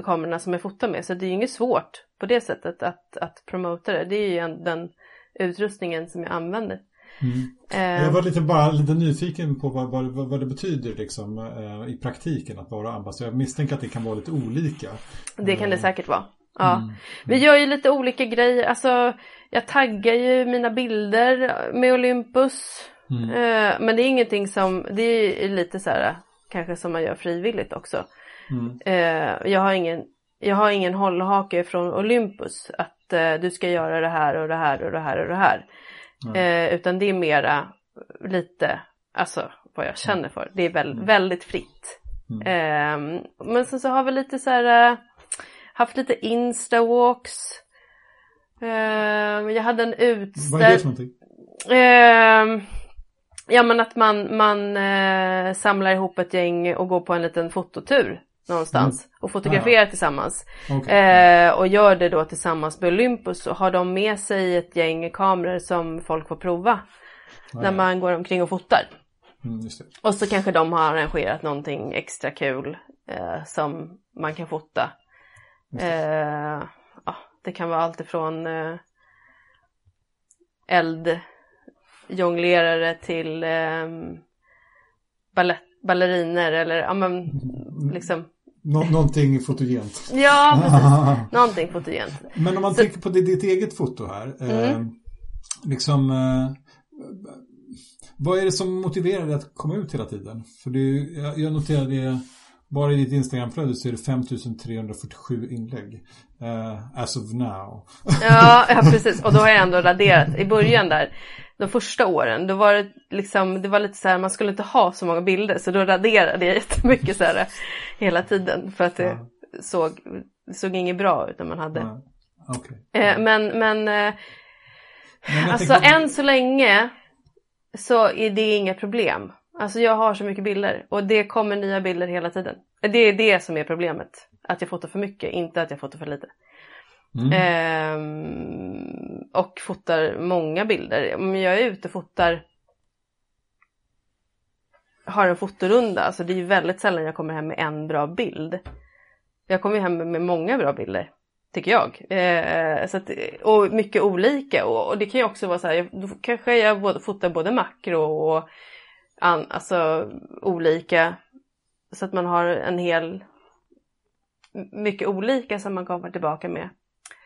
kamerorna som jag fotar med. Så det är ju inget svårt på det sättet att, att promota det. Det är ju en- den utrustningen som jag använder. Mm. Eh, Jag var lite, bara lite nyfiken på vad, vad, vad det betyder liksom, eh, i praktiken att vara ambassadör. Jag misstänker att det kan vara lite olika. det kan det säkert vara. Ja. Mm. Vi gör ju lite olika grejer. Alltså, jag taggar ju mina bilder med Olympus. Mm. Eh, men det är ingenting som, det är lite så här kanske som man gör frivilligt också. Mm. Eh, jag, har ingen, jag har ingen hållhake från Olympus att eh, du ska göra det här och det här och det här och det här. Mm. utan det är mera lite, alltså vad jag känner för. Det är väl, mm. väldigt fritt. Mm. Ehm, men sen så har vi lite så här, haft lite Insta-walks. Ehm, jag hade en utställning. Vad är det för någonting? Ehm, Ja men att man, man eh, samlar ihop ett gäng och går på en liten fototur någonstans mm. och fotograferar ah. tillsammans. Okay. Eh, och gör det då tillsammans med Olympus och har de med sig ett gäng kameror som folk får prova ah, när man går omkring och fotar. Mm, och så kanske de har arrangerat någonting extra kul eh, som man kan fota. Det. Eh, ja, det kan vara allt ifrån eh, eld jonglerare till eh, ballett, balleriner eller ja men liksom Nå någonting fotogent. Ja, precis. någonting fotogent. Men om man Så... tänker på ditt eget foto här. Mm. Eh, liksom eh, vad är det som motiverar dig att komma ut hela tiden? För det, jag, jag noterade bara i ditt Instagramflöde så är det 5347 inlägg. Uh, as of now. ja, ja, precis. Och då har jag ändå raderat. I början där, de första åren, då var det liksom, det var lite så här, man skulle inte ha så många bilder. Så då raderade jag jättemycket så här hela tiden. För att det ja. såg, det såg inget bra ut när man hade. Ja. Okay. Uh, men, men, uh, men alltså tänker... än så länge så är det inga problem. Alltså jag har så mycket bilder och det kommer nya bilder hela tiden. Det är det som är problemet. Att jag fotar för mycket, inte att jag fotar för lite. Mm. Ehm, och fotar många bilder. Om jag är ute och fotar har en fotorunda, alltså det är ju väldigt sällan jag kommer hem med en bra bild. Jag kommer hem med många bra bilder, tycker jag. Eh, så att, och mycket olika och, och, det kan ju också vara så här, då kanske jag både, fotar både makro och an, alltså olika så att man har en hel mycket olika som man kommer tillbaka med.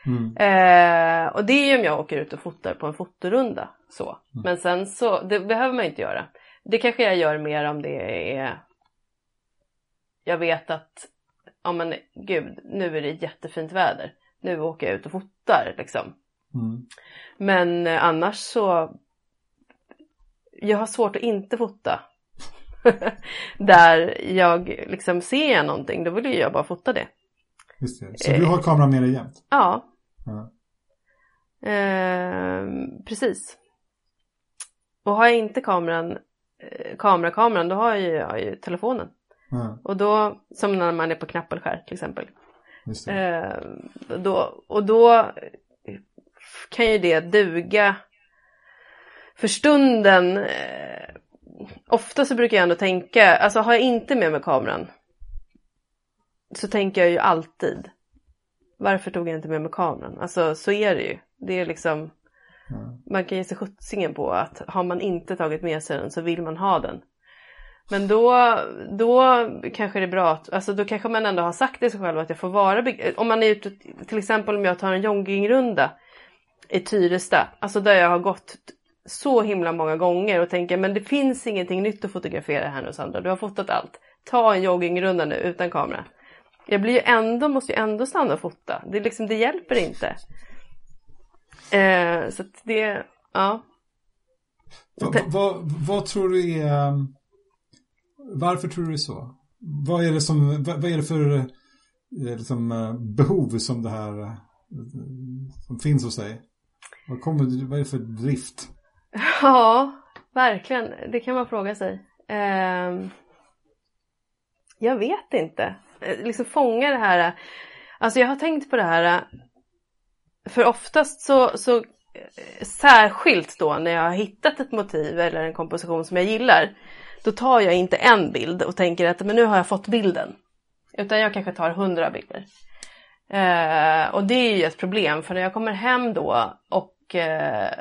Mm. Eh, och det är ju om jag åker ut och fotar på en fotorunda. Så. Mm. Men sen så, det behöver man inte göra. Det kanske jag gör mer om det är Jag vet att, ja men gud, nu är det jättefint väder. Nu åker jag ut och fotar liksom. Mm. Men eh, annars så jag har svårt att inte fota. Där jag liksom ser någonting, då vill jag bara fota det. Just det. Så du har kameran med dig jämt? Ja. ja. Eh, precis. Och har jag inte kameran, eh, kamerakameran, då har jag ju, har ju telefonen. Ja. Och då, som när man är på knappelskär till exempel. Eh, då, och då kan ju det duga för stunden, eh, ofta så brukar jag ändå tänka, alltså har jag inte med mig kameran så tänker jag ju alltid varför tog jag inte med mig kameran? Alltså så är det ju. Det är liksom mm. man kan ge sig skjutsingen på att har man inte tagit med sig den så vill man ha den. Men då, då kanske det är bra att, alltså då kanske man ändå har sagt till sig själv att jag får vara, om man är ute, till exempel om jag tar en joggingrunda i Tyresta, alltså där jag har gått så himla många gånger och tänker men det finns ingenting nytt att fotografera här nu Sandra, du har fotat allt. Ta en joggingrunda nu utan kamera. Jag blir ju ändå, måste ju ändå stanna och fota. Det, liksom, det hjälper inte. Eh, så att det, ja. Vad, vad, vad tror du är, varför tror du det är så? Vad är det som, vad, är det för eh, liksom, eh, behov som det här eh, som finns hos dig? Vad, kommer, vad är det för drift? Ja, verkligen. Det kan man fråga sig. Eh, jag vet inte. Eh, liksom fånga det här. Eh, alltså jag har tänkt på det här. Eh, för oftast så, så särskilt då när jag har hittat ett motiv eller en komposition som jag gillar. Då tar jag inte en bild och tänker att men nu har jag fått bilden. Utan jag kanske tar hundra bilder. Eh, och det är ju ett problem för när jag kommer hem då och eh,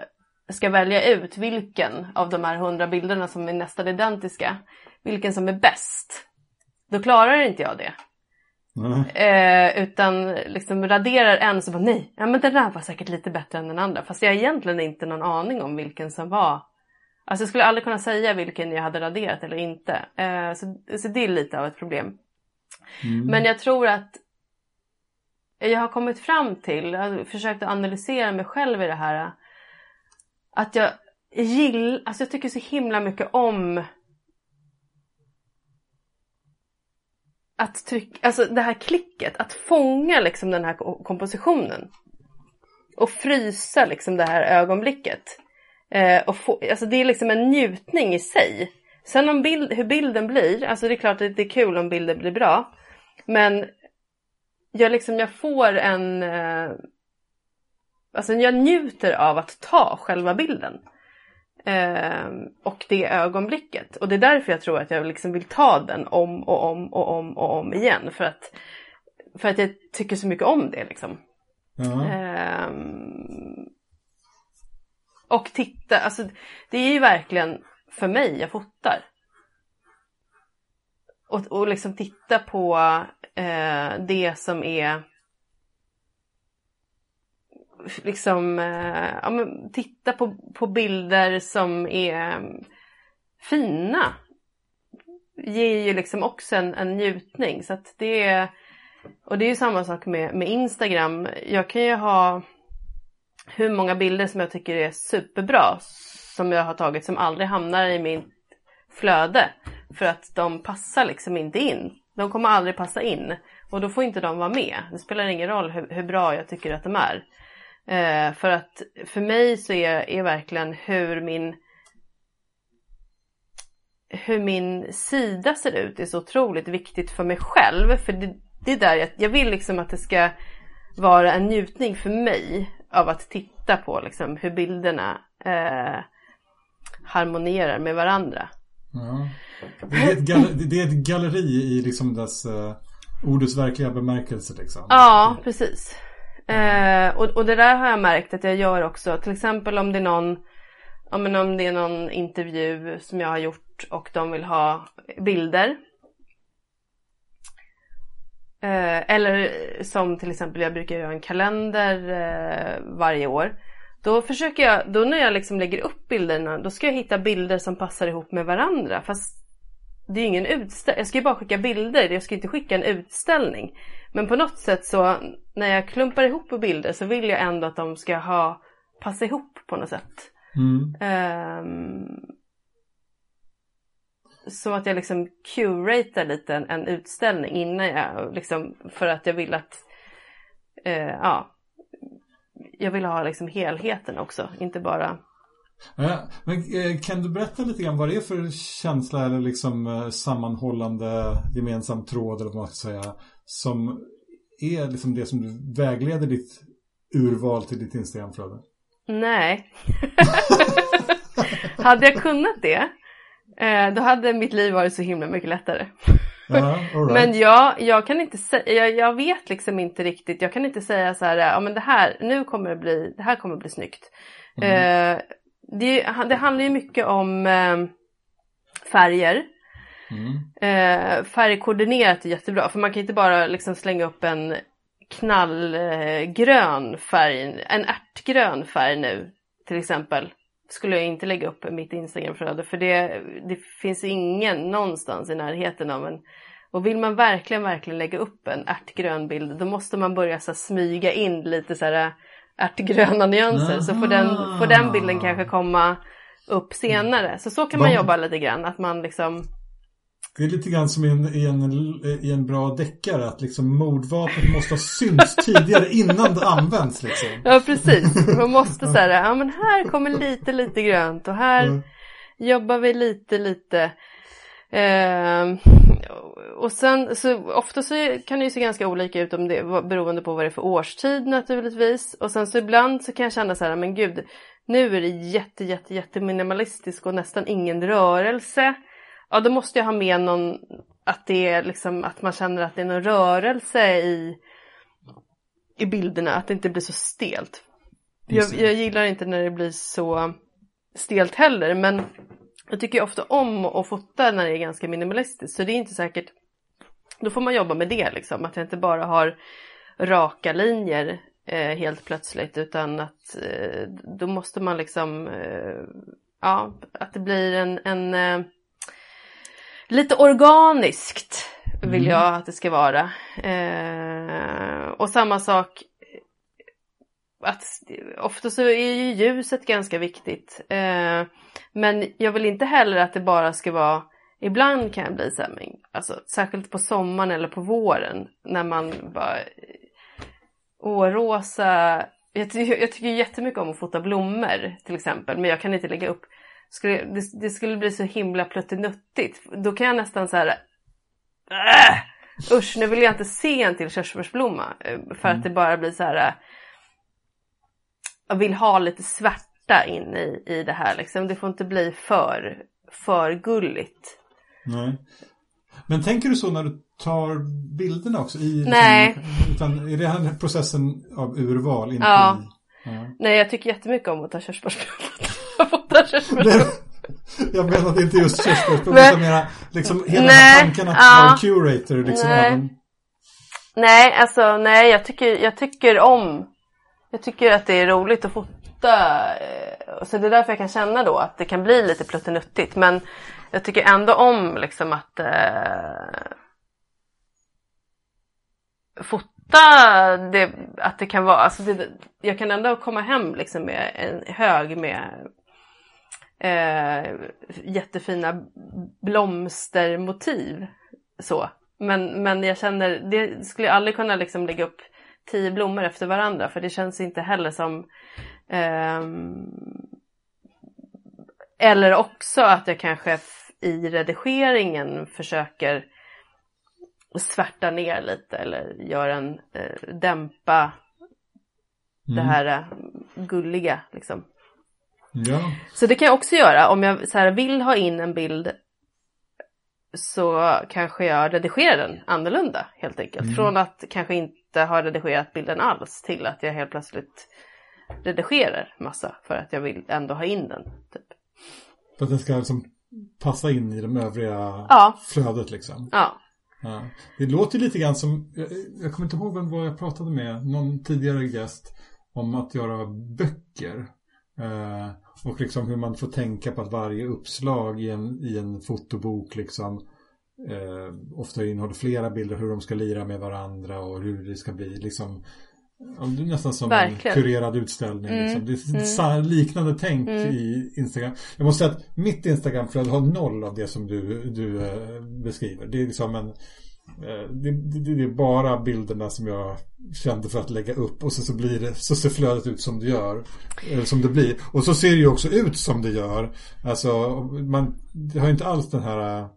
ska välja ut vilken av de här hundra bilderna som är nästan identiska, vilken som är bäst, då klarar inte jag det. Eh, utan liksom raderar en så bara nej, ja men den där var säkert lite bättre än den andra. Fast jag har egentligen inte någon aning om vilken som var. Alltså jag skulle aldrig kunna säga vilken jag hade raderat eller inte. Eh, så, så det är lite av ett problem. Mm. Men jag tror att jag har kommit fram till, jag har försökt analysera mig själv i det här. Att jag gillar, alltså jag tycker så himla mycket om att trycka, alltså det här klicket, att fånga liksom den här kompositionen. Och frysa liksom det här ögonblicket. Eh, och få, alltså det är liksom en njutning i sig. Sen om bild, hur bilden blir, alltså det är klart att det är kul om bilden blir bra. Men jag, liksom, jag får en... Eh, Alltså jag njuter av att ta själva bilden. Eh, och det ögonblicket. Och det är därför jag tror att jag liksom vill ta den om och om och om och om igen. För att, för att jag tycker så mycket om det liksom. Eh, och titta, alltså det är ju verkligen för mig jag fotar. Och, och liksom titta på eh, det som är liksom eh, ja, men titta på, på bilder som är fina. Ger ju liksom också en, en njutning så att det är och det är ju samma sak med, med Instagram. Jag kan ju ha hur många bilder som jag tycker är superbra som jag har tagit som aldrig hamnar i mitt flöde för att de passar liksom inte in. De kommer aldrig passa in och då får inte de vara med. Det spelar ingen roll hur, hur bra jag tycker att de är. Eh, för att för mig så är, är verkligen hur min hur min sida ser ut är så otroligt viktigt för mig själv. För det, det är där jag, jag vill liksom att det ska vara en njutning för mig av att titta på liksom hur bilderna eh, harmonierar med varandra. Ja. Det, är ett galleri, det är ett galleri i liksom dess uh, ordets verkliga bemärkelse. Liksom. Ja, precis. Eh, och, och det där har jag märkt att jag gör också. Till exempel om det är någon, ja, men om det är någon intervju som jag har gjort och de vill ha bilder. Eh, eller som till exempel jag brukar göra en kalender eh, varje år. Då försöker jag, då när jag liksom lägger upp bilderna, då ska jag hitta bilder som passar ihop med varandra. Fast det är ingen utställning, jag ska ju bara skicka bilder, jag ska inte skicka en utställning. Men på något sätt så när jag klumpar ihop bilder så vill jag ändå att de ska ha passa ihop på något sätt. Mm. Um, så att jag liksom curatar lite en, en, utställning innan jag liksom för att jag vill att uh, ja jag vill ha liksom helheten också, inte bara men eh, kan du berätta lite grann vad det är för känsla eller liksom eh, sammanhållande gemensam tråd eller vad man ska säga som är liksom det som du vägleder ditt urval till ditt Instagramflöde? Nej. hade jag kunnat det eh, då hade mitt liv varit så himla mycket lättare. Ja, right. Men jag, jag kan inte säga, jag, jag, vet liksom inte riktigt, jag kan inte säga så här, ja men det här, nu kommer det bli, det här kommer bli snyggt. Mm. Eh, det, det, handlar ju mycket om eh, färger. Mm. Eh, färgkoordinerat är jättebra för man kan inte bara liksom slänga upp en knallgrön färg, en ärtgrön färg nu till exempel. Skulle jag inte lägga upp mitt Instagramflöde för det, det finns ingen någonstans i närheten av en och vill man verkligen, verkligen lägga upp en ärtgrön bild då måste man börja så smyga in lite så här ärtgröna nyanser. Så får den, får den bilden kanske komma upp senare. Så så kan man jobba lite grann. Att man liksom det är lite grann som i en, i en, i en bra deckare att liksom mordvapnet måste ha synts tidigare innan det används liksom. Ja precis, man måste säga ja men här kommer lite lite grönt och här mm. jobbar vi lite lite. Eh, och sen så ofta så kan det ju se ganska olika ut om det beroende på vad det är för årstid naturligtvis. Och sen så ibland så kan jag känna så här, men gud, nu är det jätte, jätte, jätte minimalistiskt och nästan ingen rörelse. Ja, då måste jag ha med någon, att det är liksom, att man känner att det är någon rörelse i, i bilderna, att det inte blir så stelt. Jag, jag gillar inte när det blir så stelt heller, men jag tycker ofta om att fota när det är ganska minimalistiskt så det är inte säkert då får man jobba med det liksom. Att jag inte bara har raka linjer eh, helt plötsligt utan att eh, då måste man liksom eh, ja, att det blir en, en eh, lite organiskt vill mm. jag att det ska vara. Eh, och samma sak att ofta så är ju ljuset ganska viktigt. Eh, men jag vill inte heller att det bara ska vara Ibland kan jag bli så här, men, alltså, särskilt på sommaren eller på våren när man bara Åh, rosa. Jag, ty jag tycker jättemycket om att fota blommor till exempel, men jag kan inte lägga upp. Skulle, det, det skulle bli så himla pluttinuttigt. Då kan jag nästan så här. Äh, usch, nu vill jag inte se en till körsbärsblomma eh, för mm. att det bara blir så här. Äh, jag vill ha lite svärta in i, i det här liksom. Det får inte bli för, för gulligt. Nej. Men tänker du så när du tar bilderna också? I, liksom, Nej. Utan är det här processen av urval? Inte ja. I, ja. Nej, jag tycker jättemycket om att ta körsbärsblomma. jag menar inte just körsbärsblomma utan mera liksom hela nej, tanken att ja. vara curator. Liksom, nej. Även... nej, alltså nej, jag tycker, jag tycker om jag tycker att det är roligt att fota. Eh, så det är därför jag kan känna då att det kan bli lite pluttenuttigt. Men jag tycker ändå om liksom att eh, fota det, att det kan vara, alltså det, jag kan ändå komma hem liksom med en hög med eh, jättefina blomstermotiv. Så. Men, men jag känner, det skulle jag aldrig kunna liksom lägga upp tio blommor efter varandra för det känns inte heller som eh, eller också att jag kanske i redigeringen försöker svärta ner lite eller göra en eh, dämpa mm. det här eh, gulliga liksom. Ja. Så det kan jag också göra om jag så här, vill ha in en bild så kanske jag redigerar den annorlunda helt enkelt. Mm. Från att kanske inte ha redigerat bilden alls till att jag helt plötsligt redigerar massa för att jag vill ändå ha in den. Typ. För att den ska liksom passa in i de övriga ja. flödet liksom? Ja. ja. Det låter lite grann som, jag, jag kommer inte ihåg vem var jag pratade med, någon tidigare gäst om att göra böcker. Eh, och liksom hur man får tänka på att varje uppslag i en, i en fotobok liksom eh, ofta innehåller flera bilder hur de ska lira med varandra och hur det ska bli liksom det är nästan som Verkligen. en kurerad utställning. Mm. Liksom. Det är mm. liknande tänk mm. i Instagram. Jag måste säga att mitt Instagramflöde har noll av det som du, du äh, beskriver. Det är liksom en äh, det, det, det, är bara bilderna som jag kände för att lägga upp och så, så blir det så ser flödet ut som det gör. Eller som det blir. Och så ser det ju också ut som det gör. Alltså man det har inte alls den här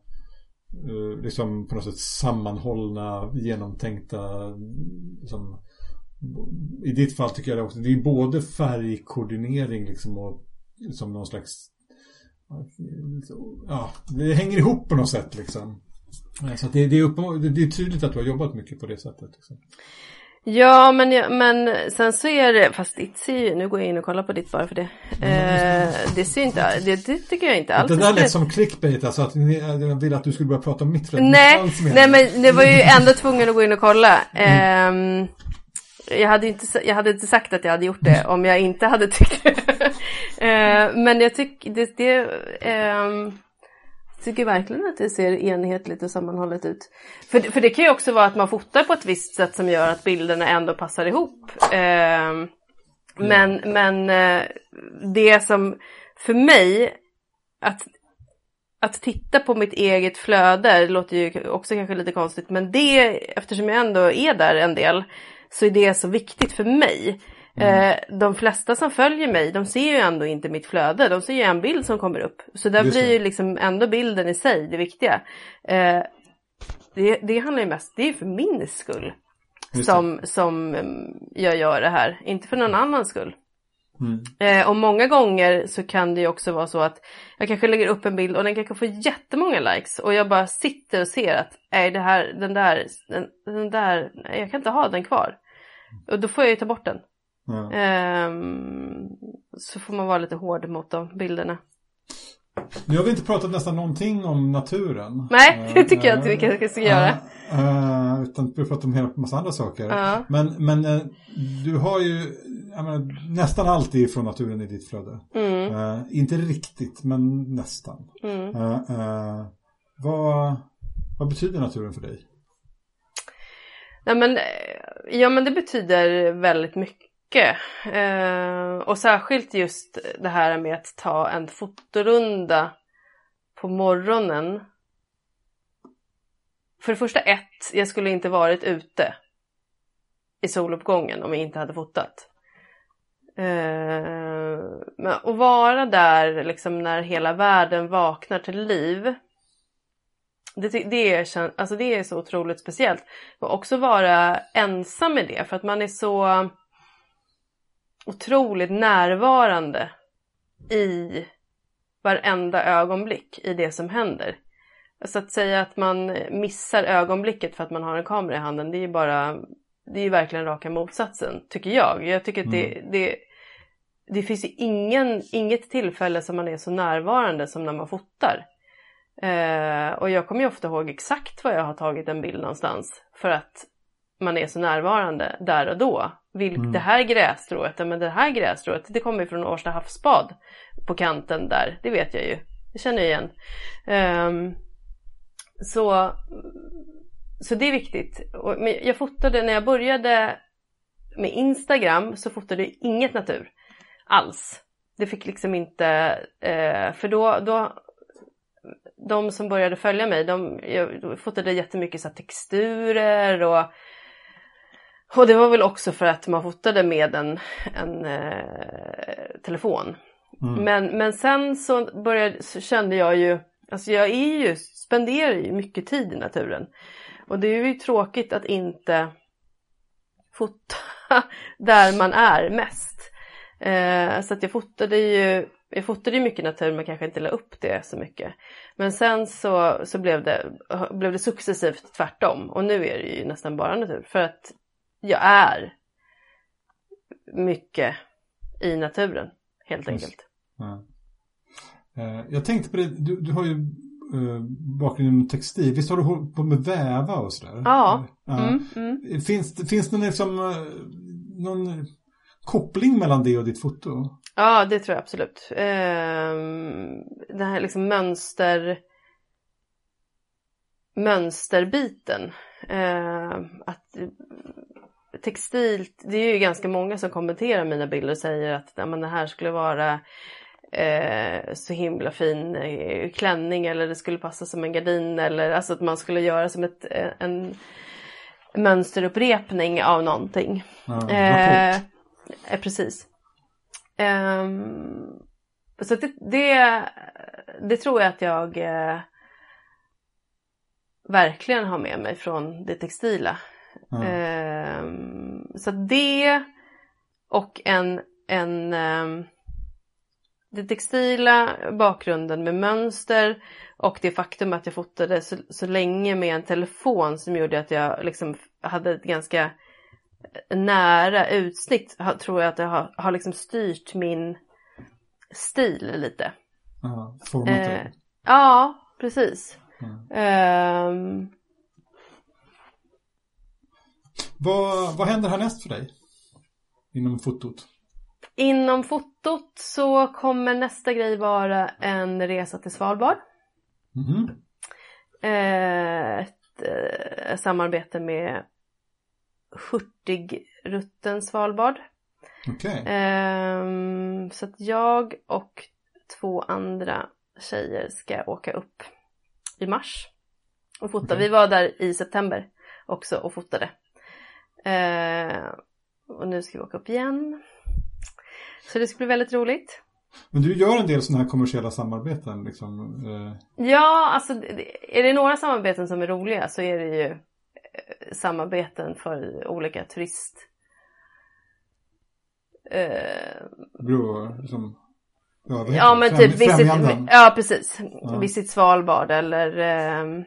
liksom på något sätt sammanhållna genomtänkta liksom, i ditt fall tycker jag det också, det är både färgkoordinering liksom och som någon slags ja, det hänger ihop på något sätt liksom. Så det, det, är det är tydligt att du har jobbat mycket på det sättet. Liksom. Ja men, men sen så är det, fast ditt ser ju, nu går jag in och kollar på ditt bara för det. Eh, det ser inte, det, det, tycker jag inte alls. Det där lät som clickbait alltså att jag ville att du skulle börja prata om mitt Nej, nej men det var ju ändå tvungen att gå in och kolla. Mm. Eh, jag hade, inte, jag hade inte sagt att jag hade gjort det om jag inte hade tyckt det. Eh, men jag tycker det, det eh, tycker verkligen att det ser enhetligt och sammanhållet ut. För, för det kan ju också vara att man fotar på ett visst sätt som gör att bilderna ändå passar ihop. Eh, men, men eh, det som för mig, att, att titta på mitt eget flöde, det låter ju också kanske lite konstigt, men det, eftersom jag ändå är där en del, så är det så viktigt för mig. Mm. Eh, de flesta som följer mig, de ser ju ändå inte mitt flöde. De ser ju en bild som kommer upp. Så där blir ju liksom ändå bilden i sig det viktiga. Eh, det, det handlar ju mest, det är för min skull. Som, som mm, jag gör det här, inte för någon annans skull. Mm. Eh, och många gånger så kan det ju också vara så att jag kanske lägger upp en bild och den kanske får jättemånga likes och jag bara sitter och ser att nej det här, den där, den, den där, nej, jag kan inte ha den kvar. Och då får jag ju ta bort den. Mm. Eh, så får man vara lite hård mot de bilderna. Nu har vi inte pratat nästan någonting om naturen. Nej, det tycker jag inte vi kanske ska göra. Uh, utan vi pratar om en massa andra saker. Ja. Men, men uh, du har ju menar, nästan alltid från naturen i ditt flöde. Mm. Uh, inte riktigt, men nästan. Mm. vad, vad betyder naturen för dig? Nej, men, ja men det betyder väldigt mycket. Eh, och särskilt just det här med att ta en fotorunda på morgonen för det första ett, jag skulle inte varit ute i soluppgången om jag inte hade fotat. Eh, men att vara där liksom när hela världen vaknar till liv. Det, det, är, alltså det är så otroligt speciellt. Och också vara ensam med det för att man är så otroligt närvarande i varenda ögonblick i det som händer. Så att säga att man missar ögonblicket för att man har en kamera i handen, det är ju bara, det är ju verkligen raka motsatsen, tycker jag. Jag tycker att det, mm. det, det finns ju ingen, inget tillfälle som man är så närvarande som när man fotar. Eh, och jag kommer ju ofta ihåg exakt var jag har tagit en bild någonstans för att man är så närvarande där och då. Vilk, mm. Det här grässtrået, men det här grässtrået, det kommer ju från Årsta havsbad på kanten där, det vet jag ju. Det känner jag igen. Um, så, så det är viktigt. Och, jag fotade, när jag började med Instagram så fotade jag inget natur alls. Det fick liksom inte, eh, för då, då de som började följa mig, de, jag fotade jättemycket så texturer och och det var väl också för att man fotade med en, en eh, telefon. Mm. Men, men sen så, började, så kände jag ju, alltså jag är ju, spenderar ju mycket tid i naturen. Och det är ju tråkigt att inte fota där man är mest. Eh, så att jag fotade ju jag fotade ju mycket natur men kanske inte la upp det så mycket. Men sen så, så blev, det, blev det successivt tvärtom och nu är det ju nästan bara natur. För att jag är mycket i naturen helt enkelt. Ja. Eh, jag tänkte på det, du, du har ju uh, bakgrund inom textil. Visst har du hållit på med väva och sådär? Ja. ja. Mm, mm. Finns, finns det liksom uh, någon koppling mellan det och ditt foto? Ja, det tror jag absolut. Uh, den här liksom mönster mönsterbiten. Uh, att textilt, det är ju ganska många som kommenterar mina bilder och säger att ja, men det här skulle vara eh, så himla fin eh, klänning eller det skulle passa som en gardin eller alltså att man skulle göra som ett, eh, en mönsterupprepning av någonting. Ja, eh, eh, precis. Um, så det, det, det, tror jag att jag eh, verkligen har med mig från det textila. Mm. så det och en, en um, det textila bakgrunden med mönster och det faktum att jag fotade så, så länge med en telefon som gjorde att jag liksom hade ett ganska nära utsnitt tror jag att det har, har liksom styrt min stil lite. Ja, format eh, Ja, precis. Mm. Um, vad, vad händer härnäst för dig? Inom fotot? Inom fotot så kommer nästa grej vara en resa till Svalbard. Mm. Ett eh, samarbete med Hurtigrutten Svalbard. Okay. Eh, så att jag och två andra tjejer ska åka upp i mars och fota. Okay. Vi var där i september också och fotade. Eh, och nu ska vi åka upp igen. Så det ska bli väldigt roligt. Men du gör en del sådana här kommersiella samarbeten liksom? Eh... Ja, alltså är det några samarbeten som är roliga så är det ju eh, samarbeten för olika turist... Eh... Bro, liksom... Ja, ja men Främ, typ visit, ja precis. Ja. Visit Svalbard eller eh,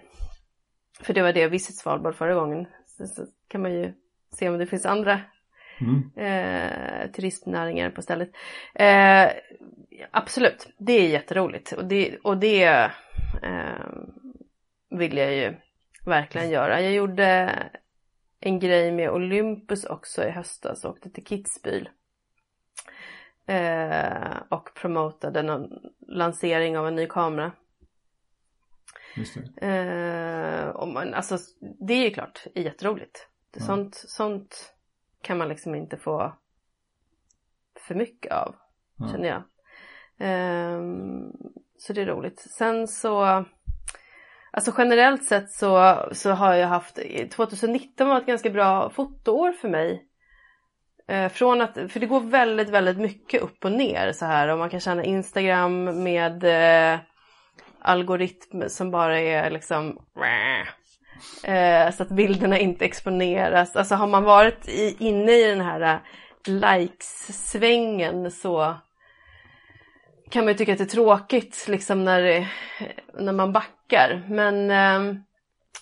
för det var det, Visit Svalbard förra gången. Så, så kan man ju se om det finns andra mm. eh, turistnäringar på stället. Eh, absolut, det är jätteroligt och det, och det eh, vill jag ju verkligen göra. Jag gjorde en grej med Olympus också i höstas och åkte till Kitzbühel. Eh, och promotade någon lansering av en ny kamera. Just det. Eh, och man, alltså, det är ju klart jätteroligt. Ja. Sånt, sånt kan man liksom inte få för mycket av, känner jag. Ehm, så det är roligt. Sen så, alltså generellt sett så, så har jag haft, 2019 var ett ganska bra fotoår för mig. Eh, från att, för det går väldigt, väldigt mycket upp och ner så här och man kan känna Instagram med eh, algoritm som bara är liksom eh, så att bilderna inte exponeras. Alltså har man varit i, inne i den här eh, likes-svängen så kan man ju tycka att det är tråkigt liksom när, det- när man backar. Men eh,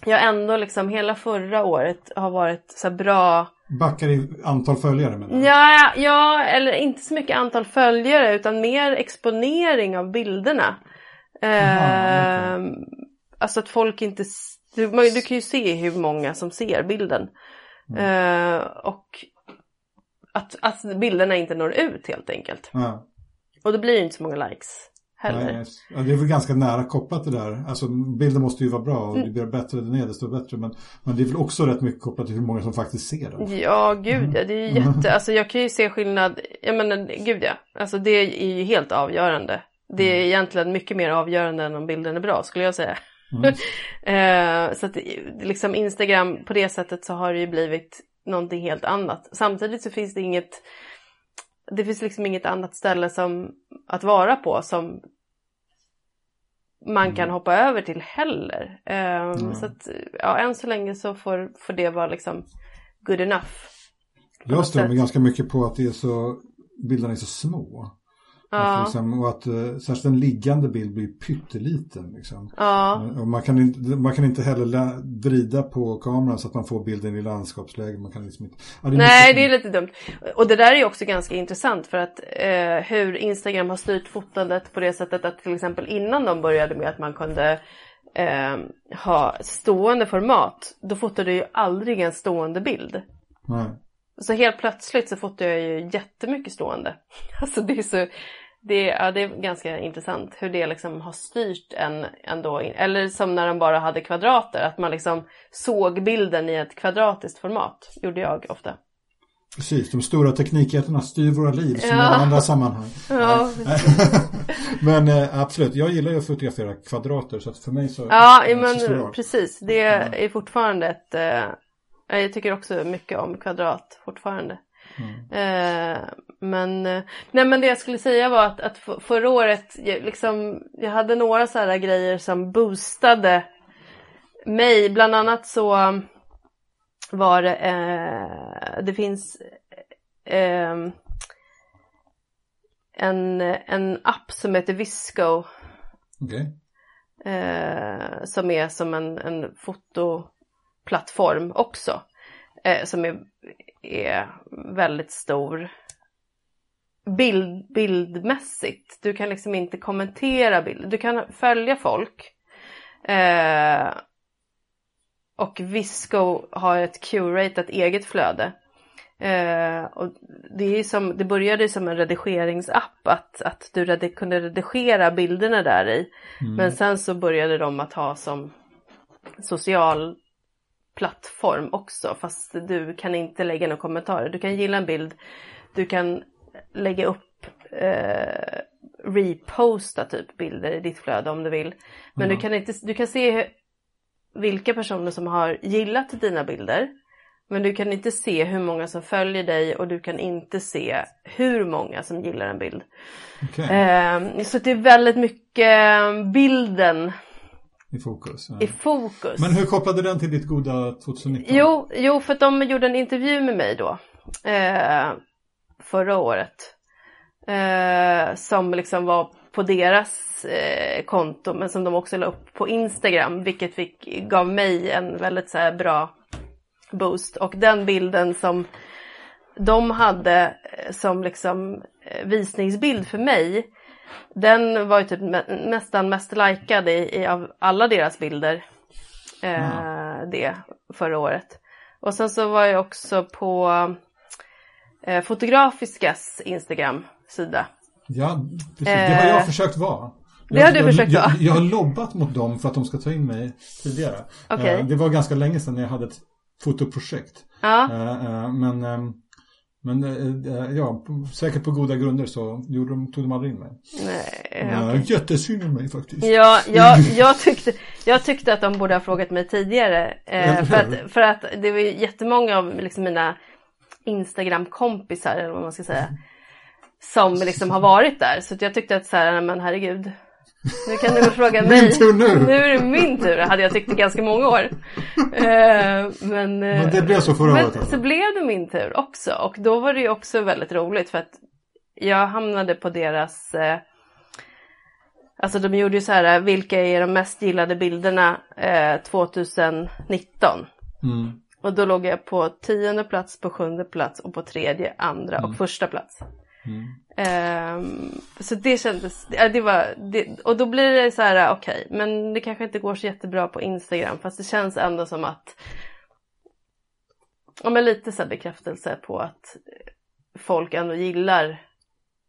jag ändå liksom hela förra året har varit så här bra Backar i antal följare menar du? Ja, ja, eller inte så mycket antal följare utan mer exponering av bilderna. Aha, Eh, Alltså att folk inte... Du, man- du kan ju se hur många som ser bilden. Eh, och att, att bilderna inte når ut helt enkelt. Ja. Och då blir det inte så många likes heller. Nej, ja, det är väl ganska nära kopplat det där. Alltså bilden måste ju vara bra och Mm. ju bättre den är desto bättre. Men, men det är väl också rätt mycket kopplat till hur många som faktiskt ser den. Ja, gud ja. Det är ju jätte... Alltså jag kan ju se skillnad. Jag menar, gud ja. Alltså det är ju helt avgörande. Det är egentligen mycket mer avgörande än om bilden är bra, skulle jag säga. Mm. Eh, så att liksom Instagram, på det sättet så har det ju blivit någonting helt annat. Samtidigt så finns det inget... Det finns liksom inget annat ställe som att vara på som man kan hoppa över till heller. Eh, Mm. Så att, ja, än så länge så får, får det vara liksom good enough. Jag stör mig ganska mycket på att det är så, bilderna är så små. Att Ja, liksom, och att eh, särskilt en liggande bild blir pytteliten. Liksom. ja, Och man, kan inte, man kan inte heller vrida på kameran så att man får bilden i landskapsläge. Man kan liksom inte, ja, nej mycket- det är lite dumt. Och det där är också ganska intressant för att eh, hur Instagram har styrt fotandet på det sättet att till exempel innan de började med att man kunde eh, ha stående format, då fotade ju aldrig en stående bild. Nej. Så helt plötsligt så fotar jag ju jättemycket stående. Alltså det är så, det är, ja, det är ganska intressant hur det liksom har styrt en ändå. Eller som när de bara hade kvadrater, att man liksom såg bilden i ett kvadratiskt format. Gjorde jag ofta. Precis, de stora teknikjättarna styr våra liv som i Ja. alla andra sammanhang. Ja, men eh, absolut, jag gillar ju att fotografera kvadrater så att för mig så ja är det inte så men precis. Det är fortfarande ett... Eh, jag tycker också mycket om kvadrat fortfarande. Mm. Eh, men, eh, nej men det jag skulle säga var att, att förra året, jag, liksom, jag hade några så här grejer som boostade mig. Bland annat så var det, eh, det finns eh, en, en app som heter Visco eh, som är som en, en fotoplattform också. Eh, som är, är väldigt stor. Bild, bildmässigt. Du kan liksom inte kommentera bild. Du kan följa folk. Eh, och Visco har ett curatat eget flöde. Eh, och det, är som, det började som en redigeringsapp att, att du redi- kunde redigera bilderna där i. Mm. Men sen så började de att ha som social plattform också fast du kan inte lägga några kommentarer. Du kan gilla en bild, du kan lägga upp eh, reposta typ bilder i ditt flöde om du vill. Men Ja. du kan inte, du kan se vilka personer som har gillat dina bilder. Men du kan inte se hur många som följer dig och du kan inte se hur många som gillar en bild. Okej, Eh, så det är väldigt mycket bilden i fokus. Ja. i fokus. Men hur kopplade den till ditt goda 2019? Jo, jo, för att de gjorde en intervju med mig då. Eh, förra året. Eh, som liksom var på deras eh, konto men som de också la upp på Instagram. Vilket fick, gav mig en väldigt så här, bra boost. Och den bilden som de hade eh, som liksom eh, visningsbild för mig. Den var ju typ nästan mest likad i, i, av alla deras bilder. Eh, det förra året. Och sen så var jag också på eh, Fotografiskas Instagram-sida. Ja, precis. det har jag eh, försökt vara. Det har du försökt vara? Jag, jag, har lobbat mot dem för att de ska ta in mig tidigare. Okay. Eh, det var ganska länge sedan jag hade ett fotoprojekt. Ja. Men ehm, men äh, ja, säkert på goda grunder så gjorde de, tog de aldrig in mig. Nej, ja, okay. Jättesynd om mig faktiskt. Ja, jag, jag, tyckte, jag tyckte att de borde ha frågat mig tidigare. Eh, för, att, för att det var jättemånga av liksom mina Instagram-kompisar, eller vad man ska säga, som liksom har varit där. Så jag tyckte att så här, men herregud, nu kan du fråga mig. Min tur nu! Nu är det min tur, hade jag tyckt i ganska många år. Uh, men, uh, men det blev så förra året? Alltså. Så blev det min tur också. Och då var det ju också väldigt roligt för att jag hamnade på deras uh, Alltså de gjorde ju så här, vilka är de mest gillade bilderna 2019? Mm. Och då låg jag på tionde plats, på sjunde plats och på tredje, andra mm. och första plats. Mm. Um, så det kändes, ja, det var, det, och då blir det så här, okej, okay, men det kanske inte går så jättebra på Instagram fast det känns ändå som att, ja men lite så bekräftelse på att folk ändå gillar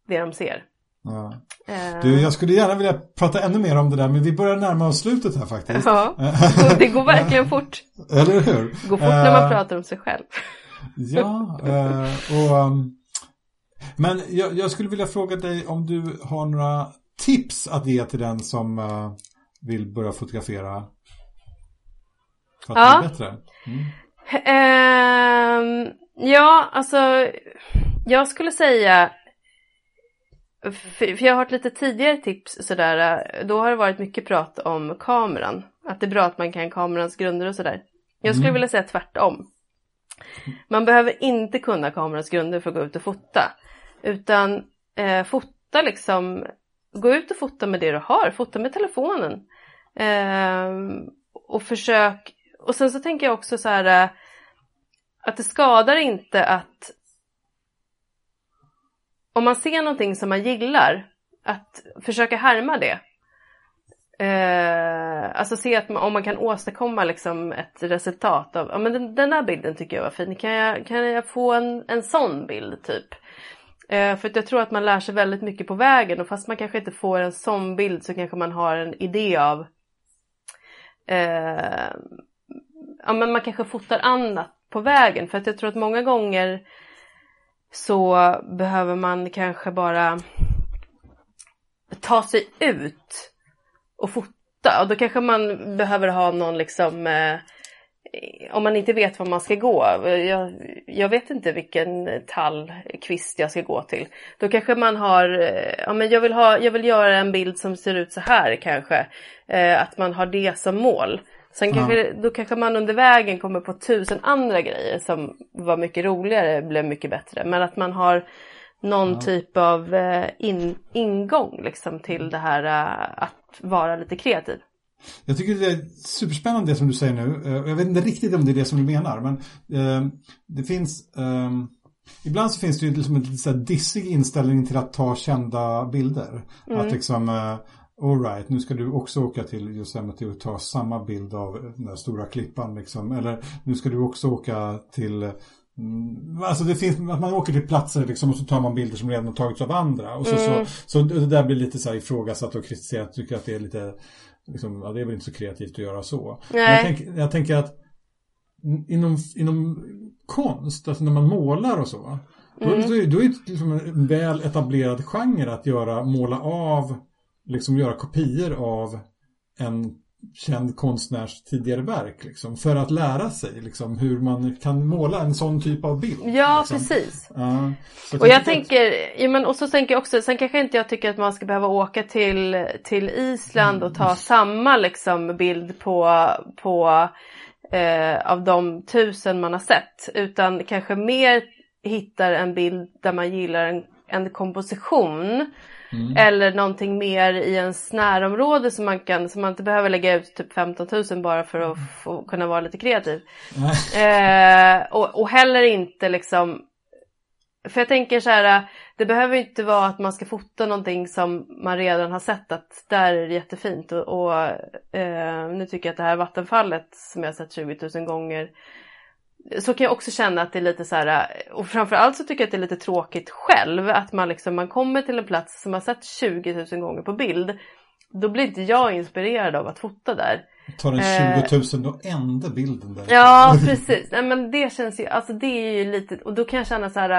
det de ser. Ja. Uh, du, jag skulle gärna vilja prata ännu mer om det där men vi börjar närma oss slutet här faktiskt. Ja, det går verkligen fort. Eller hur? Det går fort när man uh, pratar om sig själv. ja, uh, och men jag, jag, skulle vilja fråga dig om du har några tips att ge till den som uh, vill börja fotografera för att ja. bli bättre. Mm. Uh, ja, alltså jag skulle säga för jag har hört lite tidigare tips sådär, då har det varit mycket prat om kameran. Att det är bra att man kan kamerans grunder och sådär. Jag skulle mm. vilja säga tvärtom. Man behöver inte kunna kamerans grunder för att gå ut och fota. Utan eh, fota liksom, gå ut och fota med det du har, fota med telefonen. Eh, och försök, och sen så tänker jag också så här eh, att det skadar inte att om man ser någonting som man gillar, att försöka härma det. Eh, alltså se att man, om man kan åstadkomma liksom ett resultat av, ja men den, den där bilden tycker jag var fin, kan jag, kan jag få en, en sån bild typ? Eh, för att jag tror att man lär sig väldigt mycket på vägen och fast man kanske inte får en sån bild så kanske man har en idé av eh, ja men man kanske fotar annat på vägen. För att jag tror att många gånger så behöver man kanske bara ta sig ut och fota. Och då kanske man behöver ha någon liksom eh, om man inte vet var man ska gå, jag, jag, vet inte vilken tallkvist jag ska gå till. Då kanske man har, eh, ja men jag vill, ha, jag vill göra en bild som ser ut så här kanske. Eh, att man har det som mål. Sen kanske, då kanske man under vägen kommer på tusen andra grejer som var mycket roligare, blev mycket bättre. Men att man har någon ja. typ av eh, in, ingång liksom till det här eh, att vara lite kreativ. Jag tycker det är superspännande det som du säger nu. Eh, jag vet inte riktigt om det är det som du menar, men eh, det finns... Eh, ibland så finns det ju liksom en lite dissig inställning till att ta kända bilder. Mm. Att liksom... Eh, Alright, nu ska du också åka till Yosemite och ta samma bild av den där stora klippan liksom. Eller nu ska du också åka till mm, Alltså det finns, att man åker till platser liksom och så tar man bilder som redan har tagits av andra. Och så, mm. så, så, det där blir lite så här ifrågasatt och kritiserat. Tycker att det är lite liksom, ja, det är väl inte så kreativt att göra så. Jag, tänk, jag, tänker att inom, inom konst, alltså när man målar och så, mm. då, då, då är det liksom en väl etablerad genre att göra, måla av, liksom göra kopior av en känd konstnärs tidigare verk liksom, för att lära sig liksom, hur man kan måla en sån typ av bild. Ja, liksom. precis. Ja, och jag tänker, att... ja, men, och så tänker jag också, sen kanske inte jag tycker att man ska behöva åka till, till Island mm. och ta samma liksom, bild på, på eh, av de tusen man har sett, utan kanske mer hittar en bild där man gillar en, en komposition Mm. Eller någonting mer i ens närområde som man kan, så man inte behöver lägga ut typ 15 000 bara för att få, kunna vara lite kreativ. Eh, och, och heller inte liksom, för jag tänker så här, det behöver inte vara att man ska fota någonting som man redan har sett att där är det jättefint och, och eh, nu tycker jag att det här vattenfallet som jag har sett 20 000 gånger så kan jag också känna att det är lite så här och framförallt så tycker jag att det är lite tråkigt själv att man liksom man kommer till en plats som man sett 20 000 gånger på bild då blir inte jag inspirerad av att fota där. Ta den 20 000 och enda bilden där. Ja, precis. Nej, men det känns ju, alltså det är ju lite, och då kan jag känna så här,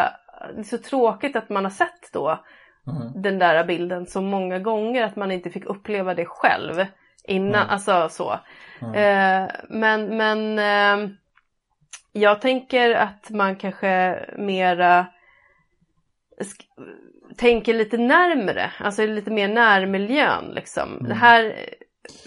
det är så tråkigt att man har sett då mm. den där bilden så många gånger att man inte fick uppleva det själv innan, mm. alltså så. Mm. Eh, men, men eh, jag tänker att man kanske mera tänker lite närmre, alltså lite mer närmiljön liksom. Mm. Det här,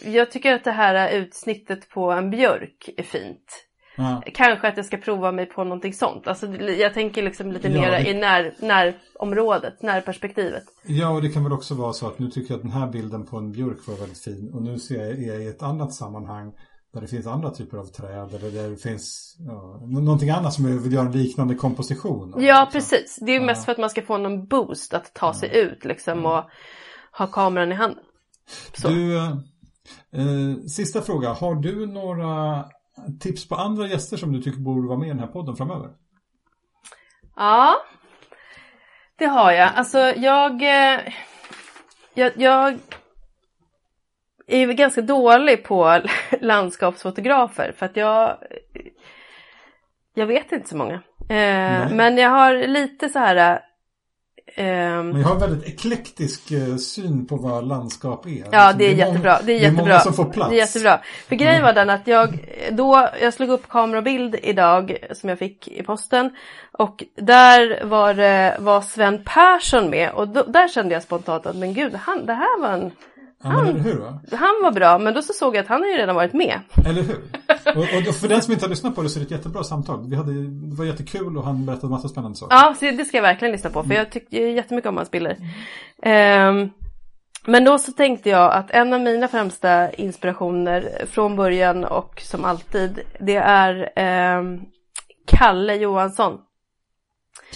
jag tycker att det här utsnittet på en björk är fint. Ja. Kanske att jag ska prova mig på någonting sånt. Alltså, jag tänker liksom lite ja, mer det... i när, närområdet, närperspektivet. Ja, och det kan väl också vara så att nu tycker jag att den här bilden på en björk var väldigt fin. Och nu ser jag i ett annat sammanhang där det finns andra typer av träd eller där det finns ja, någonting annat som vill göra en liknande komposition. Ja, liksom. precis. Det är ju mest för att man ska få någon boost att ta sig ut liksom mm. och ha kameran i handen. Så. Du, eh, eh, sista fråga. Har du några tips på andra gäster som du tycker borde vara med i den här podden framöver? Ja, det har jag. Alltså jag, eh, jag, jag är ganska dålig på landskapsfotografer för att jag jag vet inte så många. Eh, men jag har lite så här Um, Men jag har en väldigt eklektisk uh, syn på vad landskap är. Ja, liksom, det är, det är jättebra. Det är, jättebra. det är många som får plats. Det är jättebra. För grejen mm. var den att jag då, jag slog upp kamera och bild idag som jag fick i posten. Och där var, var Sven Persson med och då, där kände jag spontant att men gud, han, det här var en Ja, han, men hur, va? han var bra, men då så såg jag att han har ju redan varit med. Eller hur? Och, och för den som inte har lyssnat på det så är det ett jättebra samtal. Vi hade, det var jättekul och han berättade massa spännande saker. Ja, så det ska jag verkligen lyssna på för jag tycker jättemycket om hans bilder. Um, men då så tänkte jag att en av mina främsta inspirationer från början och som alltid det är um, Kalle Johansson.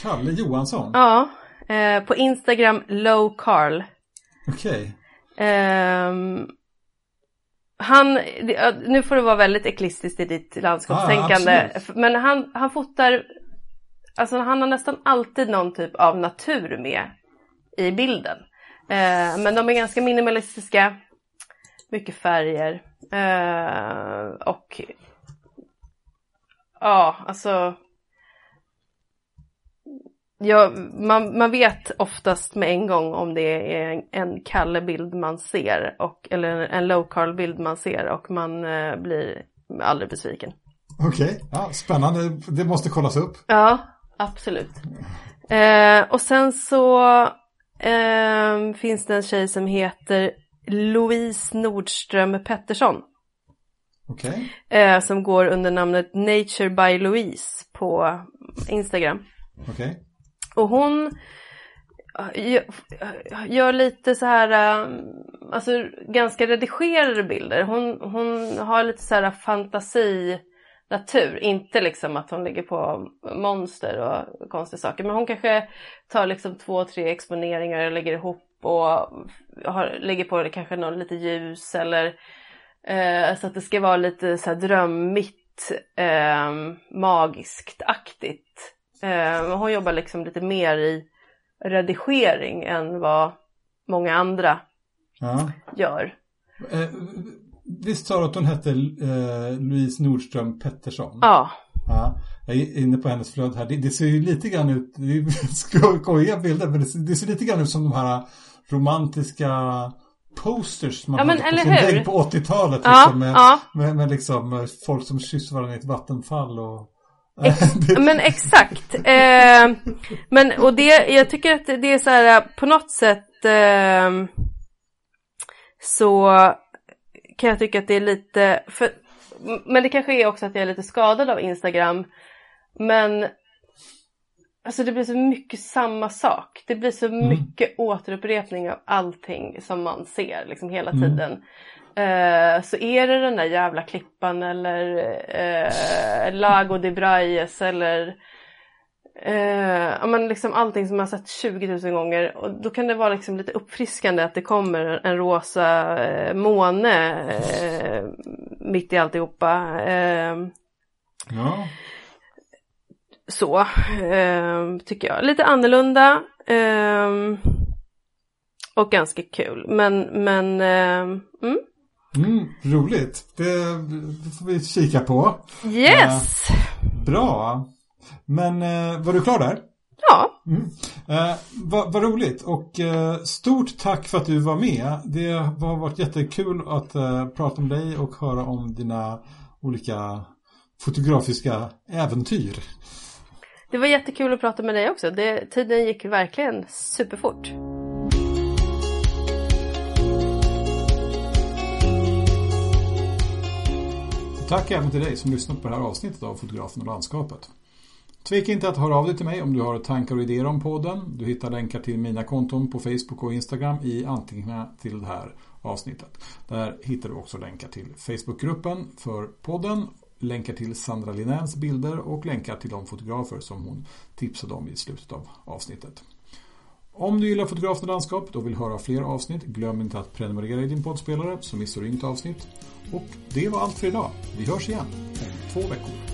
Kalle Johansson? Ja, uh, på Instagram Low Carl. Okej. Okay. Um, han, nu får det vara väldigt eklistiskt i ditt landskapstänkande. Ah, men han, han fotar, alltså han har nästan alltid någon typ av natur med i bilden. Uh, men de är ganska minimalistiska, mycket färger uh, och ja, alltså Ja, man, man vet oftast med en gång om det är en, en Kalle-bild man ser och, eller en, en low-carl-bild man ser och man eh, blir aldrig besviken. Okej, okay. ja, spännande. Det måste kollas upp. Ja, absolut. Eh, och sen så eh, finns det en tjej som heter Louise Nordström Pettersson. Okej. Okay. Eh, som går under namnet Nature by Louise på Instagram. Okej. Okay. Och hon gör lite så här, eh, alltså ganska redigerade bilder. Hon, hon har lite så här fantasi natur, inte liksom att hon ligger på monster och konstiga saker. Men hon kanske tar liksom två, tre exponeringar och lägger ihop och har, lägger på det kanske någon lite ljus eller eh, så att det ska vara lite så här drömmigt, eh, magiskt aktigt. Eh, hon jobbar liksom lite mer i redigering än vad många andra ja. gör. Eh, visst sa du att hon hette eh, Louise Nordström Pettersson? Ja. ja. Jag är inne på hennes flöde här. Det, det, ser ju lite grann ut, det är skojiga bilder, men det, det, ser lite grann ut som de här romantiska posters som man ja, hade på sin vägg på 80-talet. Ja, liksom, med, ja. med, med, liksom eh, folk som kysser varandra i ett vattenfall och Ex men exakt. Eh, men och det, jag tycker att det är så här på något sätt eh, så kan jag tycka att det är lite, för, men det kanske är också att jag är lite skadad av Instagram. Men alltså det blir så mycket samma sak. Det blir så mm. mycket återupprepning av allting som man ser liksom hela mm. tiden. Eh, så är det den där jävla klippan eller eh, Lago de Braies eller Eh, men liksom allting som man sett 20 000 gånger och då kan det vara liksom lite uppfriskande att det kommer en rosa eh, måne eh, mitt i alltihopa. Eh, Ja. så eh, tycker jag. Lite annorlunda eh, och ganska kul. Men, men mm. Mm, roligt. Det, det får vi kika på. yes! Bra. Men eh, var du klar där? Ja, Mm. Eh, vad, vad roligt och eh, stort tack för att du var med. Det har varit jättekul att eh, prata med dig och höra om dina olika fotografiska äventyr. det var jättekul att prata med dig också. Det, tiden gick verkligen superfort. Tack även till dig som lyssnat på det här avsnittet av Fotografen och landskapet. Tveka inte att höra av dig till mig om du har tankar och idéer om podden. Du hittar länkar till mina konton på Facebook och Instagram i anteckningarna till det här avsnittet. Där hittar du också länkar till Facebookgruppen för podden, länkar till Sandra Linnéns bilder och länkar till de fotografer som hon tipsade om i slutet av avsnittet. Om du gillar Fotografen och landskapet och vill höra fler avsnitt, glöm inte att prenumerera i din poddspelare så missar du inget avsnitt. Och det var allt för idag. Vi hörs igen om två veckor.